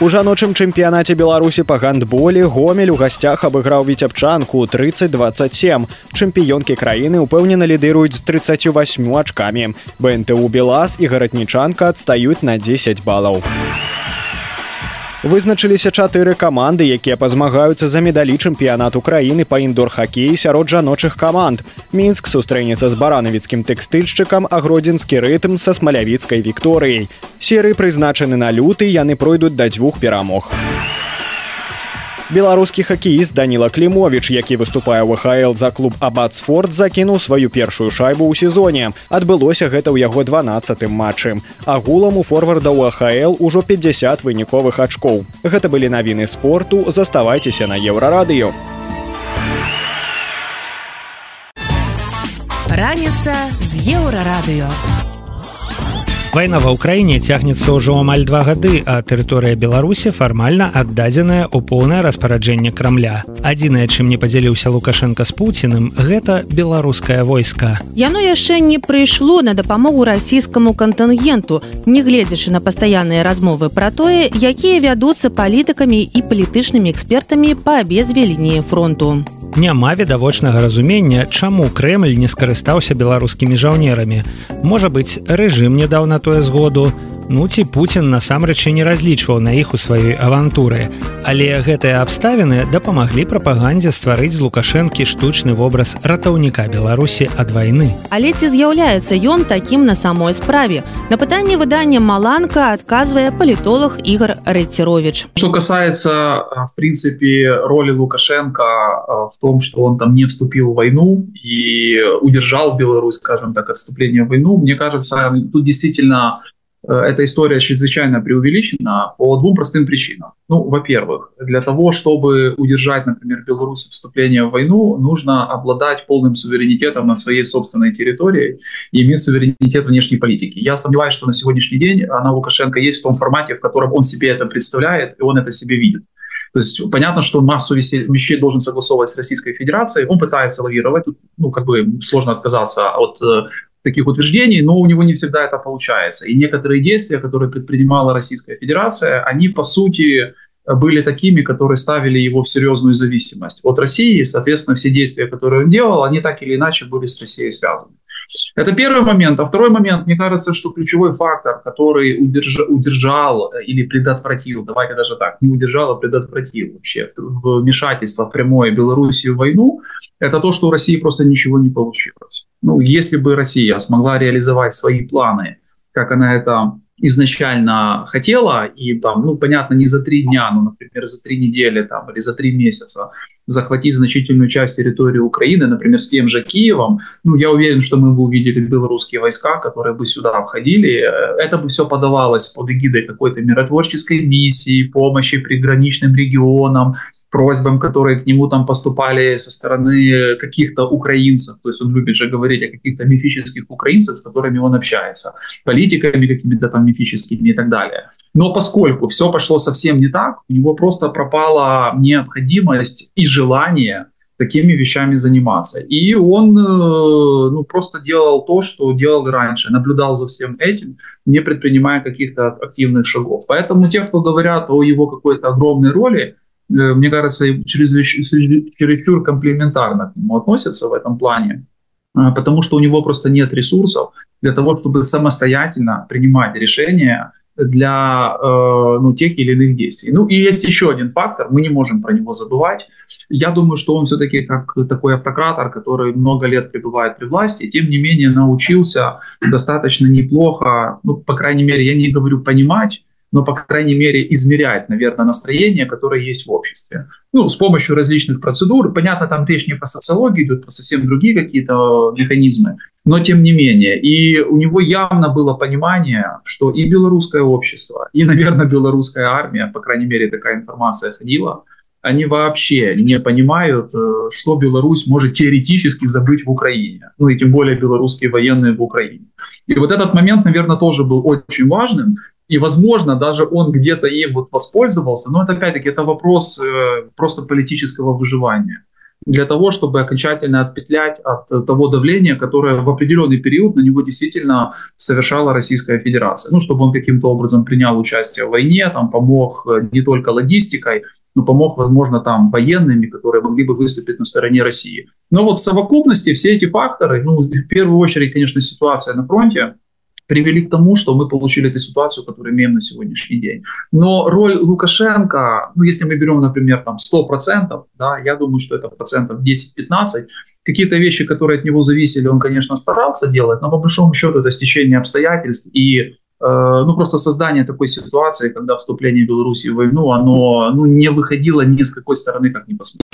У жаночым чэмпіянаце беларусі па гандболі гомель у гасцях абыграў віцябчанку 3027 чэмпіёнкі краіны ўпэўнена лідыруюць з 38 ачкамі бнту белас і гаратнічанка адстаюць на 10 балаў вызначыліся чатыры каманды якія пазмагаюцца за медалі чэмпіянат украіны па індор-хакеі сярод жаночых каманд. Мінск сустрэнецца з баранавіцкім тэкстыльшчыкам а гродзенскі рытм са смалявіцкай вікторыяй. Серы прызначаны на люты яны пройдуць да дзвюх перамог. у беларускі хакеіст даніла клімович які выступае ў хл за клуб абацфорд закінуў сваю першую шайбу ў сезоне. Адбылося гэта ў яго 12 матчы. Агулам у форварда ў ахл ужо 50 выніковых ачкоў. Гэта былі навіны спорту. Заставайцеся на еўрарадыё. Раніца з еўрарадыё Вайна ва ўкраіне цягнецца ўжо амаль два гады, а тэрыторыя Беларусі фармальна аддадзеная ў поўнае распараджэнне крамля. Адзінае, чым не падзяліўся Лукашенко з Пуціным, гэта беларускае войска. Яно яшчэ не прыйшло на дапамогу расійскаму кантынгенту, нягледзячы на пастаянныя размовы пра тое, якія вядуцца палітыкамі і палітычнымі экспертамі па абедзве лініі фронту няма відавочнага разумення чаму Крэль не скарыстаўся беларускімі жаўнерамі можа быць рэжым не даў на тое згоду Ну ці Пуін насамрэч не разлічваў на іх у сваёй авантуры. Але гэтыя абставіны дапамаглі прапагандзе стварыць з лукашэнкі штучны вобраз ратаўніка Беларусі ад вайны. Але ці з'яўляецца ён такім на самой справе. На пытанне выдання Маланка адказвае палітолог Ігор Рэцерович. Что касается в принципе роли Лукашенко в том, что он там не вступил в войну и удержал Беларусь, скажем так, отступление в войну, мне кажется, тут действительно эта история чрезвычайно преувеличена по двум простым причинам. Ну, во-первых, для того, чтобы удержать, например, Беларусь вступление в войну, нужно обладать полным суверенитетом над своей собственной территорией и иметь суверенитет внешней политики. Я сомневаюсь, что на сегодняшний день она Лукашенко есть в том формате, в котором он себе это представляет, и он это себе видит. То есть понятно, что массу вещей должен согласовывать с Российской Федерацией, он пытается лавировать, ну, как бы сложно отказаться от э, таких утверждений, но у него не всегда это получается. И некоторые действия, которые предпринимала Российская Федерация, они по сути были такими, которые ставили его в серьезную зависимость от России. Соответственно, все действия, которые он делал, они так или иначе были с Россией связаны. Это первый момент. А второй момент, мне кажется, что ключевой фактор, который удерж... удержал или предотвратил, давайте даже так, не удержал, а предотвратил вообще вмешательство в прямое Белоруссию в войну, это то, что у России просто ничего не получилось. Ну, если бы Россия смогла реализовать свои планы, как она это изначально хотела, и там, ну, понятно, не за три дня, ну, например, за три недели там, или за три месяца захватить значительную часть территории Украины, например, с тем же Киевом, ну, я уверен, что мы бы увидели белорусские войска, которые бы сюда входили. Это бы все подавалось под эгидой какой-то миротворческой миссии, помощи приграничным регионам, просьбам, которые к нему там поступали со стороны каких-то украинцев. То есть он любит же говорить о каких-то мифических украинцах, с которыми он общается, политиками какими-то там мифическими и так далее. Но поскольку все пошло совсем не так, у него просто пропала необходимость и желание такими вещами заниматься. И он ну, просто делал то, что делал раньше, наблюдал за всем этим, не предпринимая каких-то активных шагов. Поэтому те, кто говорят о его какой-то огромной роли, мне кажется, чересчур комплементарно к нему относятся в этом плане, потому что у него просто нет ресурсов для того, чтобы самостоятельно принимать решения для э, ну, тех или иных действий. Ну и есть еще один фактор, мы не можем про него забывать. Я думаю, что он все-таки как такой автократор, который много лет пребывает при власти, тем не менее научился достаточно неплохо, ну, по крайней мере, я не говорю понимать, но, по крайней мере, измерять, наверное, настроение, которое есть в обществе. Ну, с помощью различных процедур. Понятно, там речь не по социологии идут, по совсем другие какие-то механизмы, но тем не менее. И у него явно было понимание, что и белорусское общество, и, наверное, белорусская армия, по крайней мере, такая информация ходила, они вообще не понимают, э, что Беларусь может теоретически забыть в Украине. Ну и тем более белорусские военные в Украине. И вот этот момент, наверное, тоже был очень важным. И, возможно, даже он где-то им вот воспользовался, но это, опять-таки, это вопрос э, просто политического выживания. Для того, чтобы окончательно отпетлять от того давления, которое в определенный период на него действительно совершала Российская Федерация. Ну, чтобы он каким-то образом принял участие в войне, там, помог э, не только логистикой, но помог, возможно, там, военными, которые могли бы выступить на стороне России. Но вот в совокупности все эти факторы, ну, в первую очередь, конечно, ситуация на фронте, привели к тому, что мы получили эту ситуацию, которую имеем на сегодняшний день. Но роль Лукашенко, ну, если мы берем, например, там 100%, да, я думаю, что это процентов 10-15, какие-то вещи, которые от него зависели, он, конечно, старался делать, но по большому счету это стечение обстоятельств и э, ну, просто создание такой ситуации, когда вступление Беларуси в войну, оно ну, не выходило ни с какой стороны, как ни посмотреть.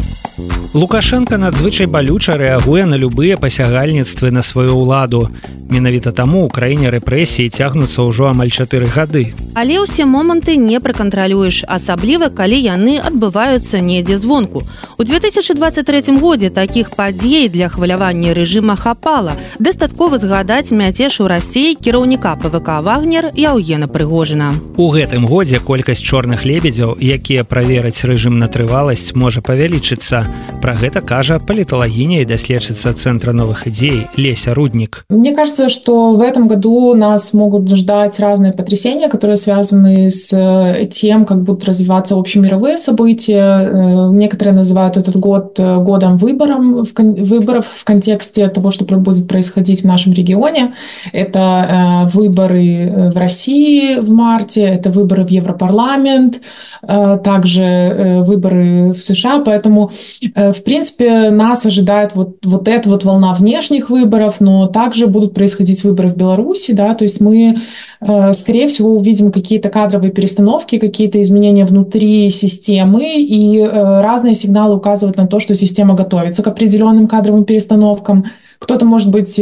Лукашенко надзвычай балюча рэагуе на любыя пасягальніцтвы на сваю ўладу. Менавіта таму ў краіне рэпрэсіі цягнуцца ўжо амаль чатыры гады. Але ўсе моманты не пракантралюеш, асабліва калі яны адбываюцца недзе звонку. У 2023 годзе такіх падзей для хвалявання рэжыма хапала. Дастаткова згадаць мяцеж у рассіі кіраўніка ПВК Вагнер Яўгена Прыгожына. У гэтым годзе колькасць чорных лебедзяў, якія правераць рэжым на трываласць можа павялічыцца. Пра гэта кажа паліталагіня і даследчыца центра новых идей Леся Рудник. Мне кажется, что в этом году нас могут ждать разные потрясения, которые связаны с э, тем, как будут развиваться общемировые события. Э, некоторые называют этот год э, годом выбором, выборов в контексте того, что будет происходить в нашем регионе. Это выборы в России в марте, это выборы в Европарламент, также выборы в США. Поэтому Э, в принципе, нас ожидает вот, вот эта вот волна внешних выборов, но также будут происходить выборы в Беларуси, да, то есть мы, э, скорее всего, увидим какие-то кадровые перестановки, какие-то изменения внутри системы, и э, разные сигналы указывают на то, что система готовится к определенным кадровым перестановкам. Кто-то, может быть,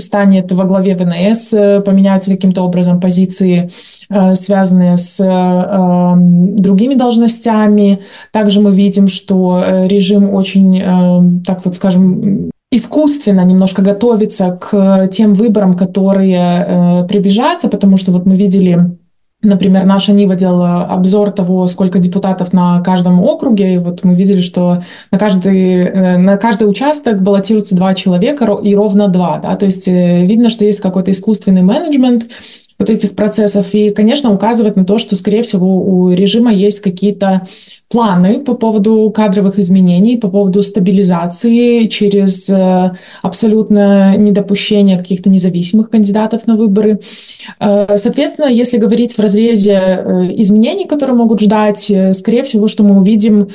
станет во главе ВНС, поменяются каким-то образом позиции Э, связанные с эм, другими должностями. Также мы видим, что э, режим очень, так вот скажем, искусственно немножко готовится к тем выборам, которые э, приближаются, потому что вот мы видели Например, наша НИВа делала обзор того, сколько депутатов на каждом округе, и вот мы видели, что на каждый, на каждый участок баллотируются два человека, и ровно два. Да? То есть видно, что есть какой-то искусственный менеджмент, вот этих процессов. И, конечно, указывает на то, что, скорее всего, у режима есть какие-то планы по поводу кадровых изменений, по поводу стабилизации через э, абсолютно недопущение каких-то независимых кандидатов на выборы. Э, соответственно, если говорить в разрезе э, изменений, которые могут ждать, скорее всего, что мы увидим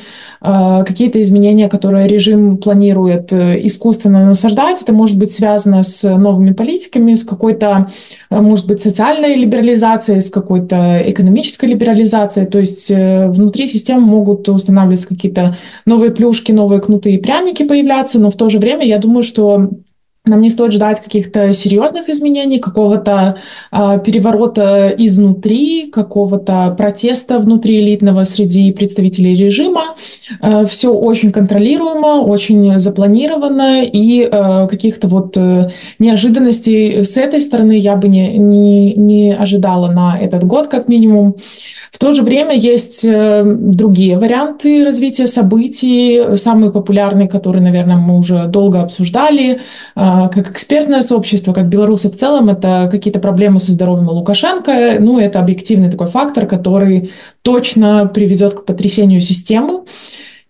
какие-то изменения, которые режим планирует искусственно насаждать. Это может быть связано с новыми политиками, с какой-то, может быть, социальной либерализацией, с какой-то экономической либерализацией. То есть внутри системы могут могут устанавливаться какие-то новые плюшки, новые кнуты и пряники появляться, но в то же время я думаю, что нам не стоит ждать каких-то серьезных изменений, какого-то э, переворота изнутри, какого-то протеста внутри элитного среди представителей режима. Э, все очень контролируемо, очень запланировано, и э, каких-то вот э, неожиданностей с этой стороны я бы не, не, не ожидала на этот год, как минимум. В то же время есть э, другие варианты развития событий. Самый популярный, который, наверное, мы уже долго обсуждали, э, как экспертное сообщество, как белорусы в целом, это какие-то проблемы со здоровьем у Лукашенко. Ну, это объективный такой фактор, который точно приведет к потрясению системы.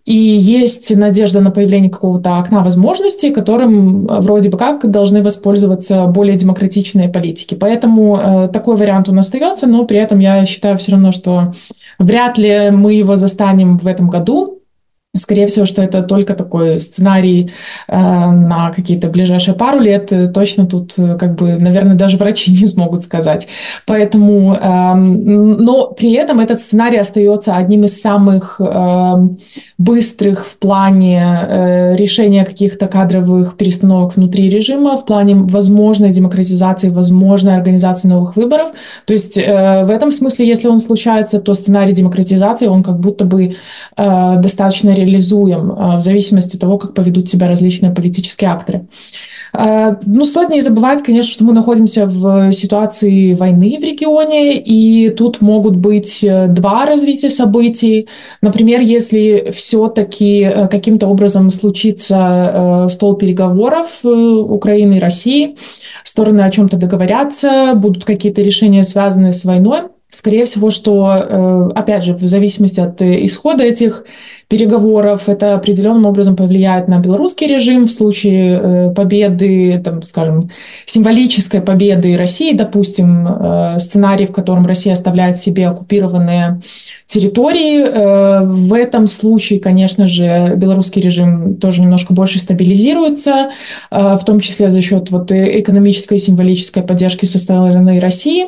И есть надежда на появление какого-то окна возможностей, которым э, вроде бы как должны воспользоваться более демократичные политики. Поэтому э, такой вариант он остается, но при этом я считаю все равно, что вряд ли мы его застанем в этом году. Скорее всего, что это только такой сценарий э, на какие-то ближайшие пару лет. Точно тут, э, как бы, наверное, даже врачи не смогут сказать. Поэтому, э, но при этом этот сценарий остается одним из самых э, быстрых в плане э, решения каких-то кадровых перестановок внутри режима, в плане возможной демократизации, возможной организации новых выборов. То есть э, в этом смысле, если он случается, то сценарий демократизации, он как будто бы э, достаточно реализуем э, в зависимости от того, как поведут себя различные политические акторы. Э, ну, стоит не забывать, конечно, что мы находимся в ситуации войны в регионе, и тут могут быть э, два развития событий. Например, если все-таки каким-то образом случится стол переговоров Украины и России, стороны о чем-то договорятся, будут какие-то решения, связанные с войной, Скорее всего, что, опять же, в зависимости от исхода этих переговоров. Это определенным образом повлияет на белорусский режим в случае э, победы, там, скажем, символической победы России, допустим, э, сценарий, в котором Россия оставляет себе оккупированные территории. Э, в этом случае, конечно же, белорусский режим тоже немножко больше стабилизируется, в том числе за счет вот экономической и символической поддержки со стороны России.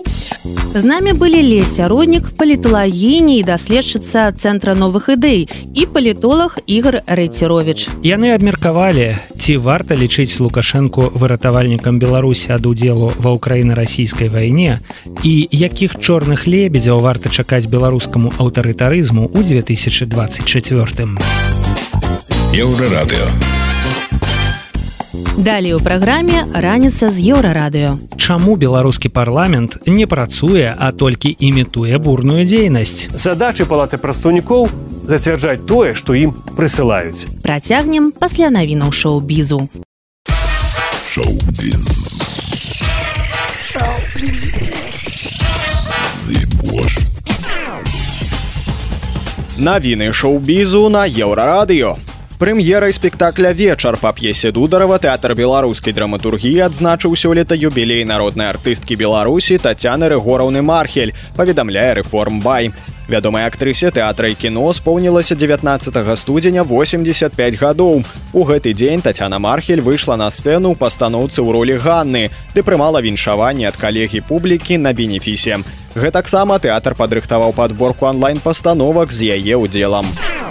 С нами были Леся Родник, политологиня и доследчица Центра новых идей и палітолог ігор рэцірович яны абмеркавалі ці варта лічыць лукашэнку выратавальнікам беларусі ад удзелу ва ўкраіна-расійскай вайне і якіх чорных лебедзяў варта чакаць беларускаму аўтарытарызму ў 2024 еўрарадыо Далее ў праграме раніца з еўрарадыё. Чаму беларускі парламент не працуе, а толькі імітуе бурную дзейнасць. Задачы палаты прадстаўнікоў зацвярджаць тое, што ім прысылаюць. Працягнем пасля навінаў шоу-бізу. Шоу-біз. Навіны шоу-бізу на еўрарадыё Прэм'ерай спектакля вечар па п'есе дударова тэатр беларускай драматургіі адзначыў сёлета юбілей народнай артысткі беларусі татяны рэгораўны мархель паведамляе рэформ бай вядомай актрысе тэатра і кіно споўнілася 19 студзеня 85 гадоў. У гэты дзень татяна мархель выйшла на сцэну пастаноўцы ў ролі ганны ды прымала віншаванне ад калегі публікі на бенефісе. Гэтаксама тэатр падрыхтаваў падборку онлайн-пастановак з яе удзелам у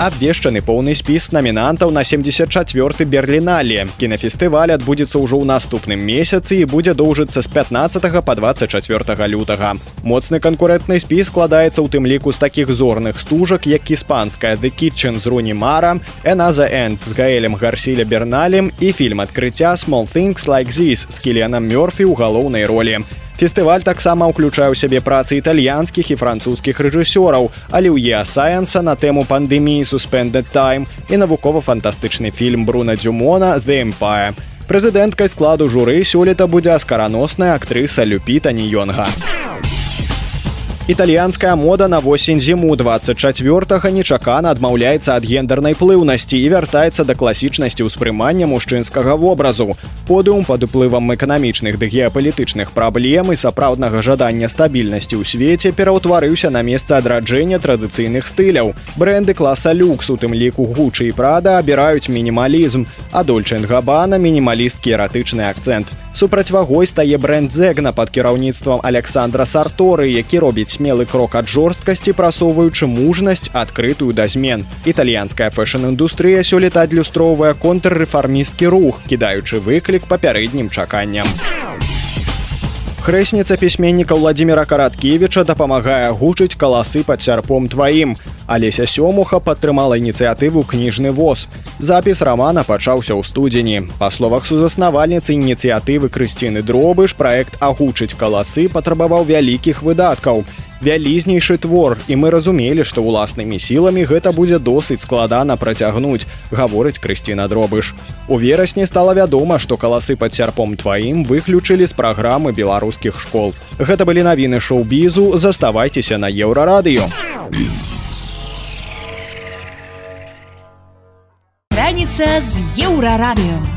абвешчаны поўны спіс намінантаў на 74 берерліналі кінафестываль адбудзецца ўжо ў наступным месяцы і будзе доўжыцца з 15 по 24 лютага моцны канкурэнтны спіс складаецца ў тым ліку з такіх зорных стужак як іспанская the kitchen з руні мара эназа энд з гаэлем гарсіля берналем і фільм адкрыцця small things like this з кіленам мёрфі ў галоўнай ролі Фестываль таксама ўключае ў сябе працы італьянскіх і французскіх рэжысёраў, але ў еасаенса на тэму пандэміі суспендed time і навукова-фантастычны фільм Бруна Дзюмона The Empire. Прэзідэнткай складу журы сёлета будзе аскараносная актрыса Люпіта Ніёнга. Італьянская мода на восень зіму 24 нечакана адмаўляецца ад гендернай плыўнасці і вяртаецца да класічнасці ўспрымання мужчынскага вобразу. Подыум пад уплывам эканамічных ды геапалітычных праблем і сапраўднага жадання стабільнасці ў свеце пераўтварыўся на месца адраджэння традыцыйных стыляў. Бренды класа люкс у тым ліку гучы і прада абіраюць мінімалізм, а дольчын габана мінімалісткі эратычны акцэнт. Супрацьвагой стае бренд зэгна под кіраўніцтвам александра сарторы які робіць смелы крок ад жорсткасці прасоўваючы мужнасць адкрытую да змен. Італьянская фэшн-індустрыя сёлета адлюстроўвае контррэфармісцкі рух кідаючы выклік папярэднім чаканням хрэсніца пісьменніка владимира караткевича дапамагае гучыць каласы пад сярпом тваім алеся сёмуха падтрымала ініцыятыву кніжны воз запіс рамана пачаўся ў студзені па словах сузаснавальніцы ініцыятывы крысціны дробыш праект агучыць каласы патрабаваў вялікіх выдаткаў Вялізнейшы твор і мы разумелі што ўласнымі сіламі гэта будзе досыць складана працягнуць гаворыць крысціна дробыш. У верасні стала вядома што каласы пад сярпом тваім выключылі з праграмы беларускіх школ. Гэта былі навіны шоу-бізу заставайцеся на еўрарадыё. Раніца з еўрарадыё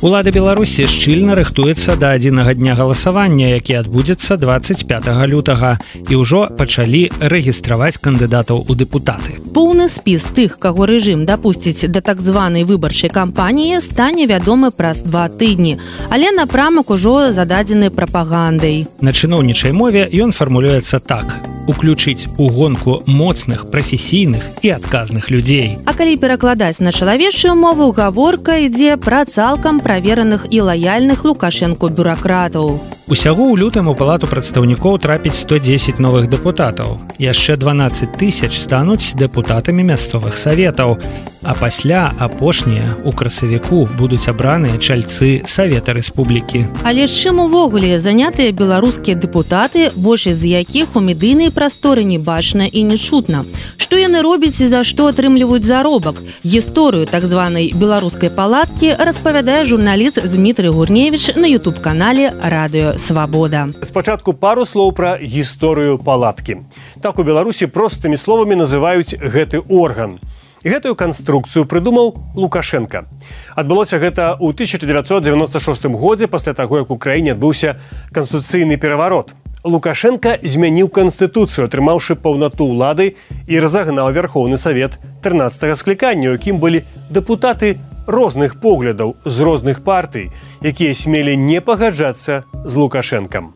Улада Беларусі шчыльна рыхтуецца да адзінага дня галасавання, які адбудзецца 25 лютага і ўжо пачалі рэгістраваць кандыдатаў у дэпутаты. Поўны спіс тых, каго рэжым дапусціць да так званай выбарчай кампаніі стане вядомы праз два тыдні, але напрамак ужо зададзены прапагандай. На чыноўнічай мове ён фармулюецца так уключыць у гонку моцных прафесійных і адказных людзей. А калі перакладаць на чалавечую мову гаворка ідзе пра цалкам правераных і лаяльных лукашэнку бюракратаў. Усяго ў лютым у палату прадстаўнікоў трапіць 110 новых дэпутатаў. Яшчэ 12 тысяч стануць дэпутатамі мясцовых саветаў. А пасля апошнія у красавіку будуць абраныя чальцы савета рэспублікі. Але з чым увогуле занятыя беларускія дэпутаты, большасць з якіх у медыйнай прасторы не бачна і не чутна. Што яны робяць і за што атрымліваюць заробак? Гісторыю так званай беларускай палаткі распавядае журналіст Дмітрый Гурневіч на YouTube-канале радыё свабода. Спачатку пару слоў пра гісторыю палаткі. Так у беларусі простымі словамі называюць гэты орган. Гэтую канструкцыю прыдумаў лукашенко. Адбылося гэта ў 1996 годзе пасля таго як у краіне адбыўся канституцыйны пераварот лукашенко змяніў канстытуцыю атрымаўшы паўнату ўлады і разагнаў верхоўны савет 13 склікання якім былі дэпутаты розных поглядаў з розных партый, якія смелі не пагаджацца з лукашэнкам.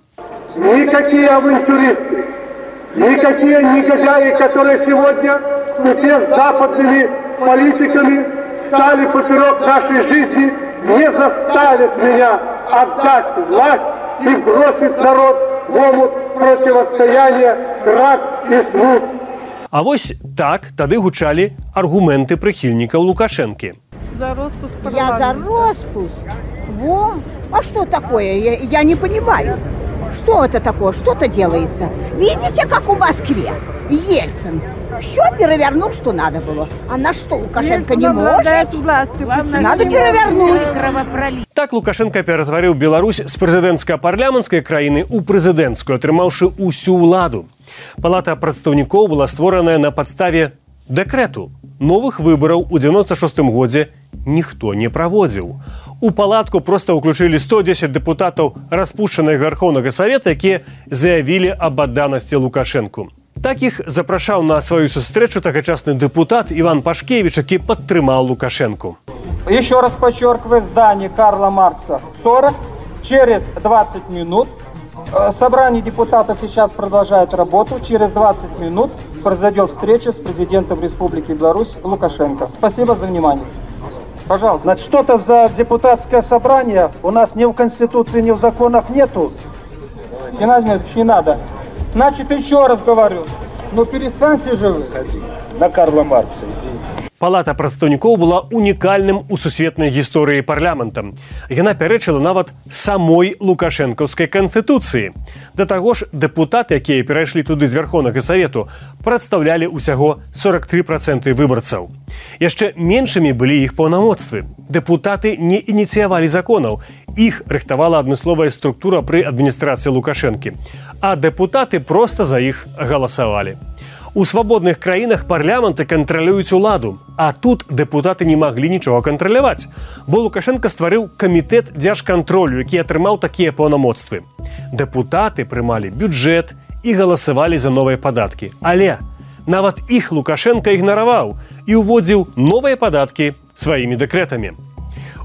Никакие авантюристы, никакие негодяи, которые сегодня с западными политиками стали поперек нашей жизни, не заставят меня отдать власть и бросить народ в омут противостояния, крак и смут. А вось так тады гучалі аргументы прыхільнікаў лукашэнкі за распуск Я за распуск? Во. А что такое? Я, я не понимаю. Что это такое? Что-то делается. Видите, как у Москве? Ельцин. Все перевернул, что надо было. А на что Лукашенко не может? Надо перевернуть. Так Лукашенко ператварыў Беларусь з прэзідэнцка-парламенцкай краіны ў прэзідэнцкую, атрымаўшы ўсю ўладу. Палата прадстаўнікоў была створаная на падставе дэкрэту новых выбараў у 96 годзе ніхто не праводзіў. У палатку проста ўключылі 110 дэпутатаў распушчанай гархоўнага савета, якія заявілі аб адданасці лукашэнку. Так іх запрашаў на сваю сустрэчу тагачасны дэпутат Іван Пашкевіч, які падтрымаў лукашэнку. Еще раз подчеркиваю здание Карла Маркса 40 через 20 минут Э, собрание депутатов сейчас продолжает работу. Через 20 минут произойдет встреча с президентом Республики Беларусь Лукашенко. Спасибо за внимание. Пожалуйста. Значит, что-то за депутатское собрание у нас ни в Конституции, ни в законах нету. Геннадий Дмитриевич, не надо. Значит, еще раз говорю, ну перестаньте же вы на Карла Маркса. Палата прадстаўнікоў была унікальным у сусветнай гісторыі парламента. Яна пярэчыла нават самой лукашэнкаўскай канстытуцыі. Да таго ж дэпутаты, якія перайшлі туды з вярхоўнага савету, прадстаўлялі ўсяго 43 проценты выбарцаў. Яшчэ меншымі былі іх паўнамоцтвы. Дэпутаты не ініцыявалі законаў. Іх рыхтавала адмысловая структура пры адміністрацыі лукашэнкі. А дэпутаты проста за іх галасавалі. У свабодных краінах парламенты кантралююць уладу, а тут дэпутаты не маглі нічога кантраляваць. Бо Лукашенко стварыў камітэт дзяжкантролю, які атрымаў такія паўнамоцтвы. Дэпутаты прымалі бюджэт і галасавалі за новыя падаткі. Але нават іх Лукашенко ігнараваў і ўводзіў новыя падаткі сваімі дэкрэтамі.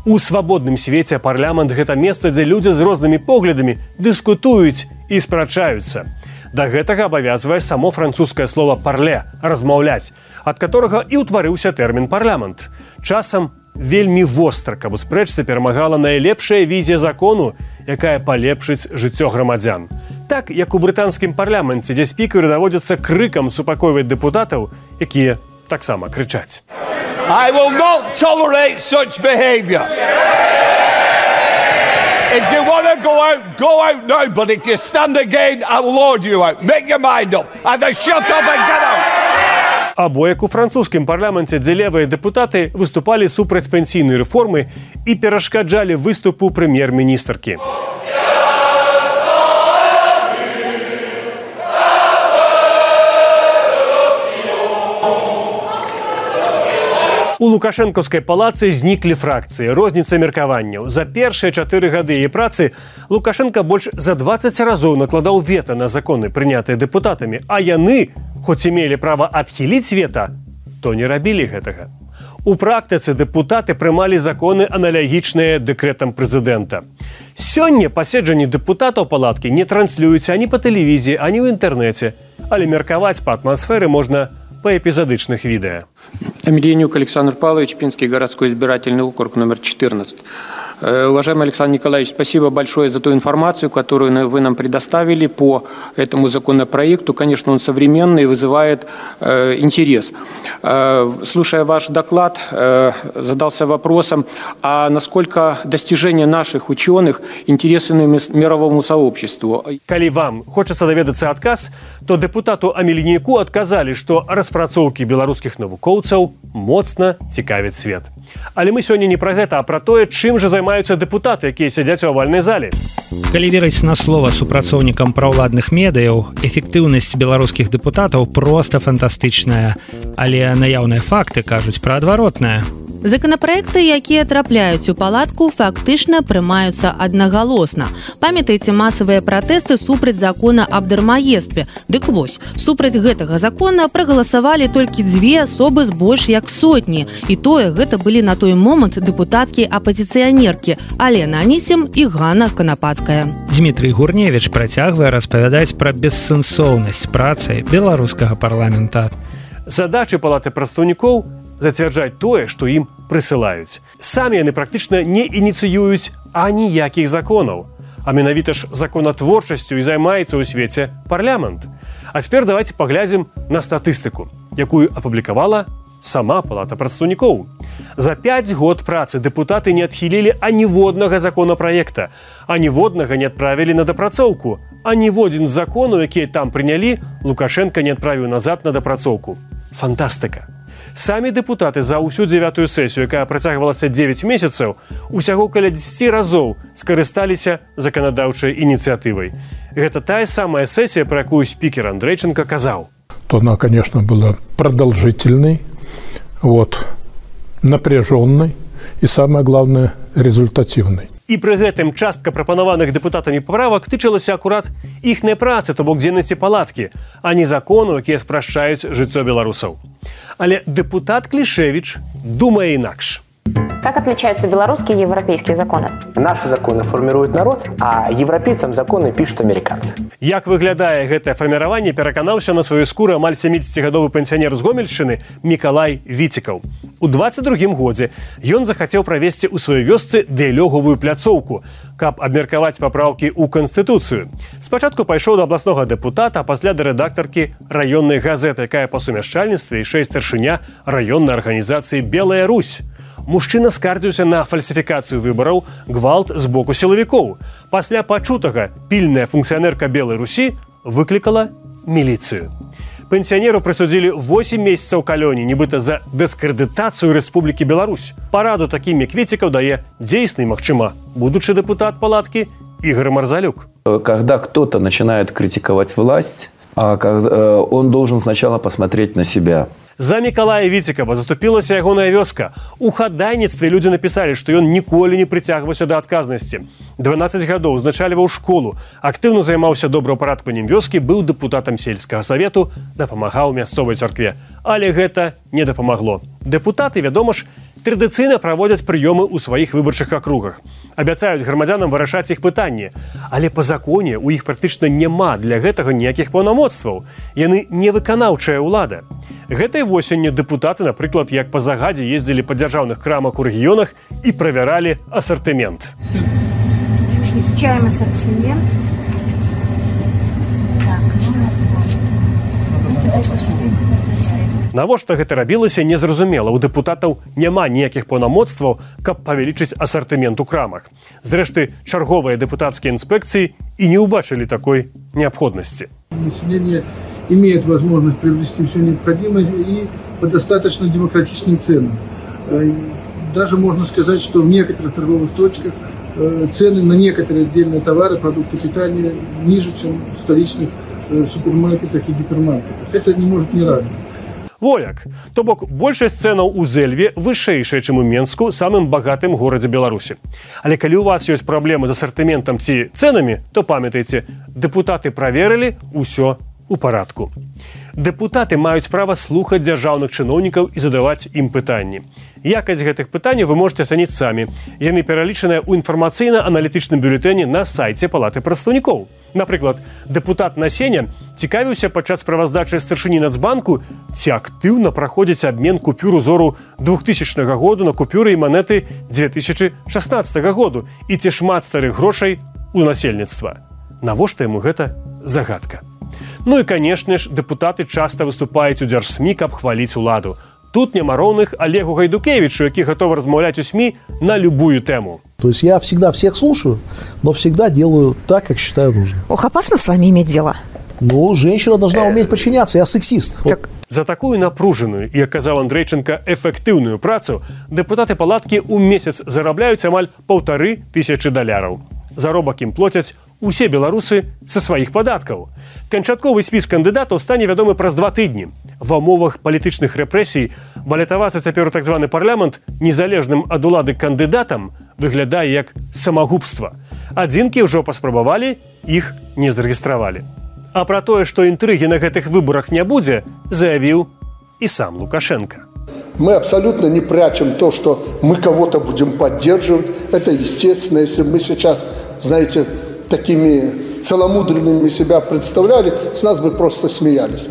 У свабодным свеце парламент гэта месца, дзе людзі з рознымі поглядамі дыскутуюць і спрачаюцца. Да гэтага абавязвае само французскае слово парле размаўляць, ад которого і ўтварыўся тэрмін парламент. Часам вельмі востра, каб у спрэчцы перамагала найлепшая візія закону, якая палепшыць жыццё грамадзян. Так як у брытанскім парламенце, дзе спікеры даводзяцца крыкам супакойваць дэпутатаў, якія таксама крычаць. I will not tolerate such behaviour. If you want to go out, go out now. But if you stand again, I will order you out. Make your mind up. And then shut up and get out. Або як у французскім парламенце, дзе левыя дэпутаты выступалі супраць пенсійнай рэформы і перашкаджалі выступу прэм'ер-міністркі. У лукашэнкаўскай палацы зніклі фракцыі. Розніца меркаванняў. За першыя чатыры гады яе працы лукашенко больш за 20 разоў накладаў вета на законы прынятыя дэпутатамі. А яны хоць і мелі права адхіліць вета то не рабілі гэтага. У практыцы дэпутаты прымалі законы аналагічныя дэкрэтам прэзідэнта. Сёння паседжанні дэпутатаў палаткі не транслююць ані па тэлевізіі ані ў інтэрнэце. Але меркаваць па атмасферы можна па эпізадычных відэа Амельянюк Александр Павлович, Пинский городской избирательный округ номер 14. Э, уважаемый Александр Николаевич, спасибо большое за ту информацию, которую вы нам предоставили по этому законопроекту. Конечно, он современный и вызывает э, интерес. Э, слушая ваш доклад, э, задался вопросом, а насколько достижения наших ученых интересны мировому сообществу? Коли вам хочется доведаться отказ, то депутату Амельянику отказали, что распрацоўки белорусских навукоўцаў моцна цікавіць свет. Але мы сёння не пра гэта, а пра тое, чым жа займаюцца дэпутаты, якія сядзяць у авальнай зале. Калі верыць на слова супрацоўнікам праўладных медыяў, эфектыўнасць беларускіх дэпутатаў проста фантастычная, але наяўныя факты кажуць пра адваротнае. Законапраекты, якія трапляюць у палатку, фактычна прымаюцца аднагалосна. Памятайце масавыя пратэсты супраць закона аб дармаестве. Дык вось, супраць гэтага закона прагаласавалі толькі дзве асобы з больш як сотні. І тое гэта былі на той момант дэпутаткі апазіцыянеркі Алена Анісем і Гана Канапацкая. Дмітрый Гурневіч працягвае распавядаць пра бессэнсоўнасць працы беларускага парламента. Задачы палаты прадстаўнікоў зацвярджаць тое, што ім прысылаюць. Самі яны практычна не ініцыююць аніякіх законаў. А менавіта ж законатворчасцю і займаецца ў свеце парламент. А цяпер давайте паглядзім на статыстыку, якую апублікавала сама палата прадстаўнікоў. За 5 год працы дэпутаты не адхілілі аніводнага законапраекта, а ніводнага не адправілі на дапрацоўку, а ніводзін з законаў, якія там прынялі, Лукашенко не адправіў назад на дапрацоўку. Фантастыка самі дэпутаты за ўсю дзевятую сесію якая працягвалася 9 месяцаў усяго каля 10 разоў скарысталіся заканадаўчай ініцыятывай гэта тая самая сессия про якую спикер андрейченко казаў то она конечно была продолжительной вот напряженной и самое главное результативной і пры гэтым частка прапанаваных дэпутатамі правак тычылася акурат іхнай працы то бок дзейнасці палаткі а не закону якія спрашчаюць жыццё беларусаў але депутат клішевич думае інакш Как отличаются белорусские и европейские законы? Наши законы формирует народ, а европейцам законы пишут американцы. Як выглядае гэтае фарміраванне пераканаўся на сваю скуру амаль 70гадовы пенсіянер з гомельшчыны Мікалай Віцікаў. У 22 годзе ён захацеў правесці ў сваёй вёсцы дыялёгавую пляцоўку, каб абмеркаваць папраўкі ў канстытуцыю. Спачатку пайшоў да абласнога дэпутата, а пасля да рэдактаркі раённай газеты, якая па сумяшчальніцтве і шэсць старшыня раённай арганізацыі Белая Русь мужчына скардзіўся на фальсіфікацыю выбараў гвалт з боку сілавікоў. Пасля пачутага пільная функцыянерка белой русі выклікала міліцыю. Пенсіянеру прысудзілі 8 месяцаў калёні нібыта за дыскрэдытацыю Рэспублікі Беларусь. Параду такімі кветцікаў дае дзейсны магчыма будучы дэпутат палаткі Игорь Марзалюк. Когда кто-то начинает критиковать власть, а э, он должен сначала посмотреть на себя. За Миколая Віцікава заступілася ягоная вёска. У хадайніцтве людзі напісалі, што ён ніколі не прыцягваўся да адказнасці. 12 гадоў узначальваў школу, актыўна займаўся добраўпарадкаваннем вёскі, быў дэпутатам сельскага савету, дапамагаў мясцовай царкве. Але гэта не дапамагло. Дэпутаты, вядома ж, традыцыйна праводзяць прыёмы ў сваіх выбарчых акругах. Абяцаюць грамадзянам вырашаць іх пытанні. Але па законе у іх практычна няма для гэтага ніякіх паўнамоцтваў. Яны не выканаўчая ўлада. Гэтай восенню дэпутаты, напрыклад, як па загадзе ездзілі па дзяржаўных крамах у рэгіёнах і правяралі асартымент. Изучаем ассортимент. Навошта гэта рабілася незразумела у дэпутатаў няма ніякіх паўнамоцтваў каб павялічыць асартымент у крамах зрэшты чарговыя дэпутацкія інспекцыі і не ўбачылі такой неабходнасці население имеет возможность приобрести все необходимое и по достаточно демократичным ценам. Э, Даже можно сказать, что в некоторых торговых точках э, цены на некоторые отдельные товары, продукты питания ниже, чем в столичных э, супермаркетах и гипермаркетах. Это не может не радовать. Вояк то бок большасць цэнаў у зельве вышэйшая чым у менску самым багатым горадзе беларусі. Але калі у вас ёсць праблемы з асартыментам ці цэнамі то памятайце дэпутаты праверылі ўсё у парадку. Дэпутаты маюць права слухаць дзяржаўных чыноўнікаў і задаваць ім пытанні. Якасць гэтых пытанняў вы можете ацаніць самі. Яны пералічаныя ў інфармацыйна-аналітычным бюлетэне на сайце палаты прадстаўнікоў. Напрыклад дэпутат насення цікавіўся падчас справаздачы старшыні нацбанку ці актыўна праходзіць абмен купюр узору 2000 году на купюры і манеты 2016 году і ці шмат старых грошай у насельніцтва навошта яму гэта загадка Ну і канешне ж дэпутаты часта выступаюць у дзяржсмі каб хваліць уладу тут няма роўных олегу гайдукевичу які готовы размаўляць у сми на любую тему То есть я всегда всех слушаю, но всегда делаю так, как считаю нужным. Ох, опасно с вами иметь дело. Ну, женщина должна уметь подчиняться. Я сексист. Вот. За такую напружаную і як казаў Андрейченко эфектыўную працу дэпутаты палаткі ў месяц зарабляюць амаль паўтары тысячи даляраў. Заробак ім плоцяць усе беларусы са сваіх падаткаў. Канчатковы спіс кандыдатаў стане вядомы праз два тыдні. Ва умовах палітычных рэпрэсій балятавацца цяпер у так званы парламент незалежным ад улады кандыдатам выглядае як самагубства. Адзінкі ўжо паспрабавалі, іх не зарэгістравалі. А пра тое, што інтрыгі на гэтых выбарах не будзе, заявіў і сам Лукашенко. Мы абсолютно не прячем то, что мы кого-то будем поддерживать. Это естественно. Если мы сейчас, знаете, такими целомудренными себя представляли, с нас бы просто смеялись.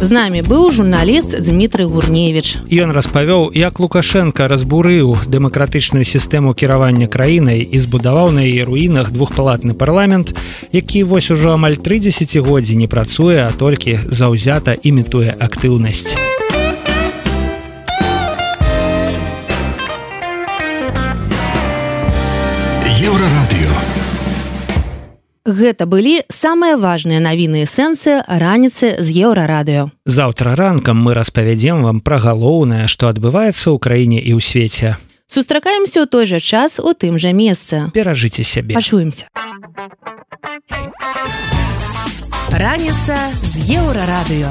З намі быў журналіст Дмітрый Гурневіч. Ён распавёў, як Лукашенко разбурыў дэмакратычную сістэму кіравання краінай і збудаваў на яе руінах двухпалатны парламент, які вось ужо амаль тры дзесяцігоддзі не працуе, а толькі заўзята імітуе актыўнасць. Еўрарадыё. Гэта былі самыя важныя навіны і сэнсы раніцы з еўрарадыё. Заўтра ранкам мы распавядзем вам пра галоўнае, што адбываецца ў краіне і ў свеце. Сустракаемся ў той жа час у тым жа месцы. Перажыце сябе. Пачуемся. Раніца з еўрарадыё.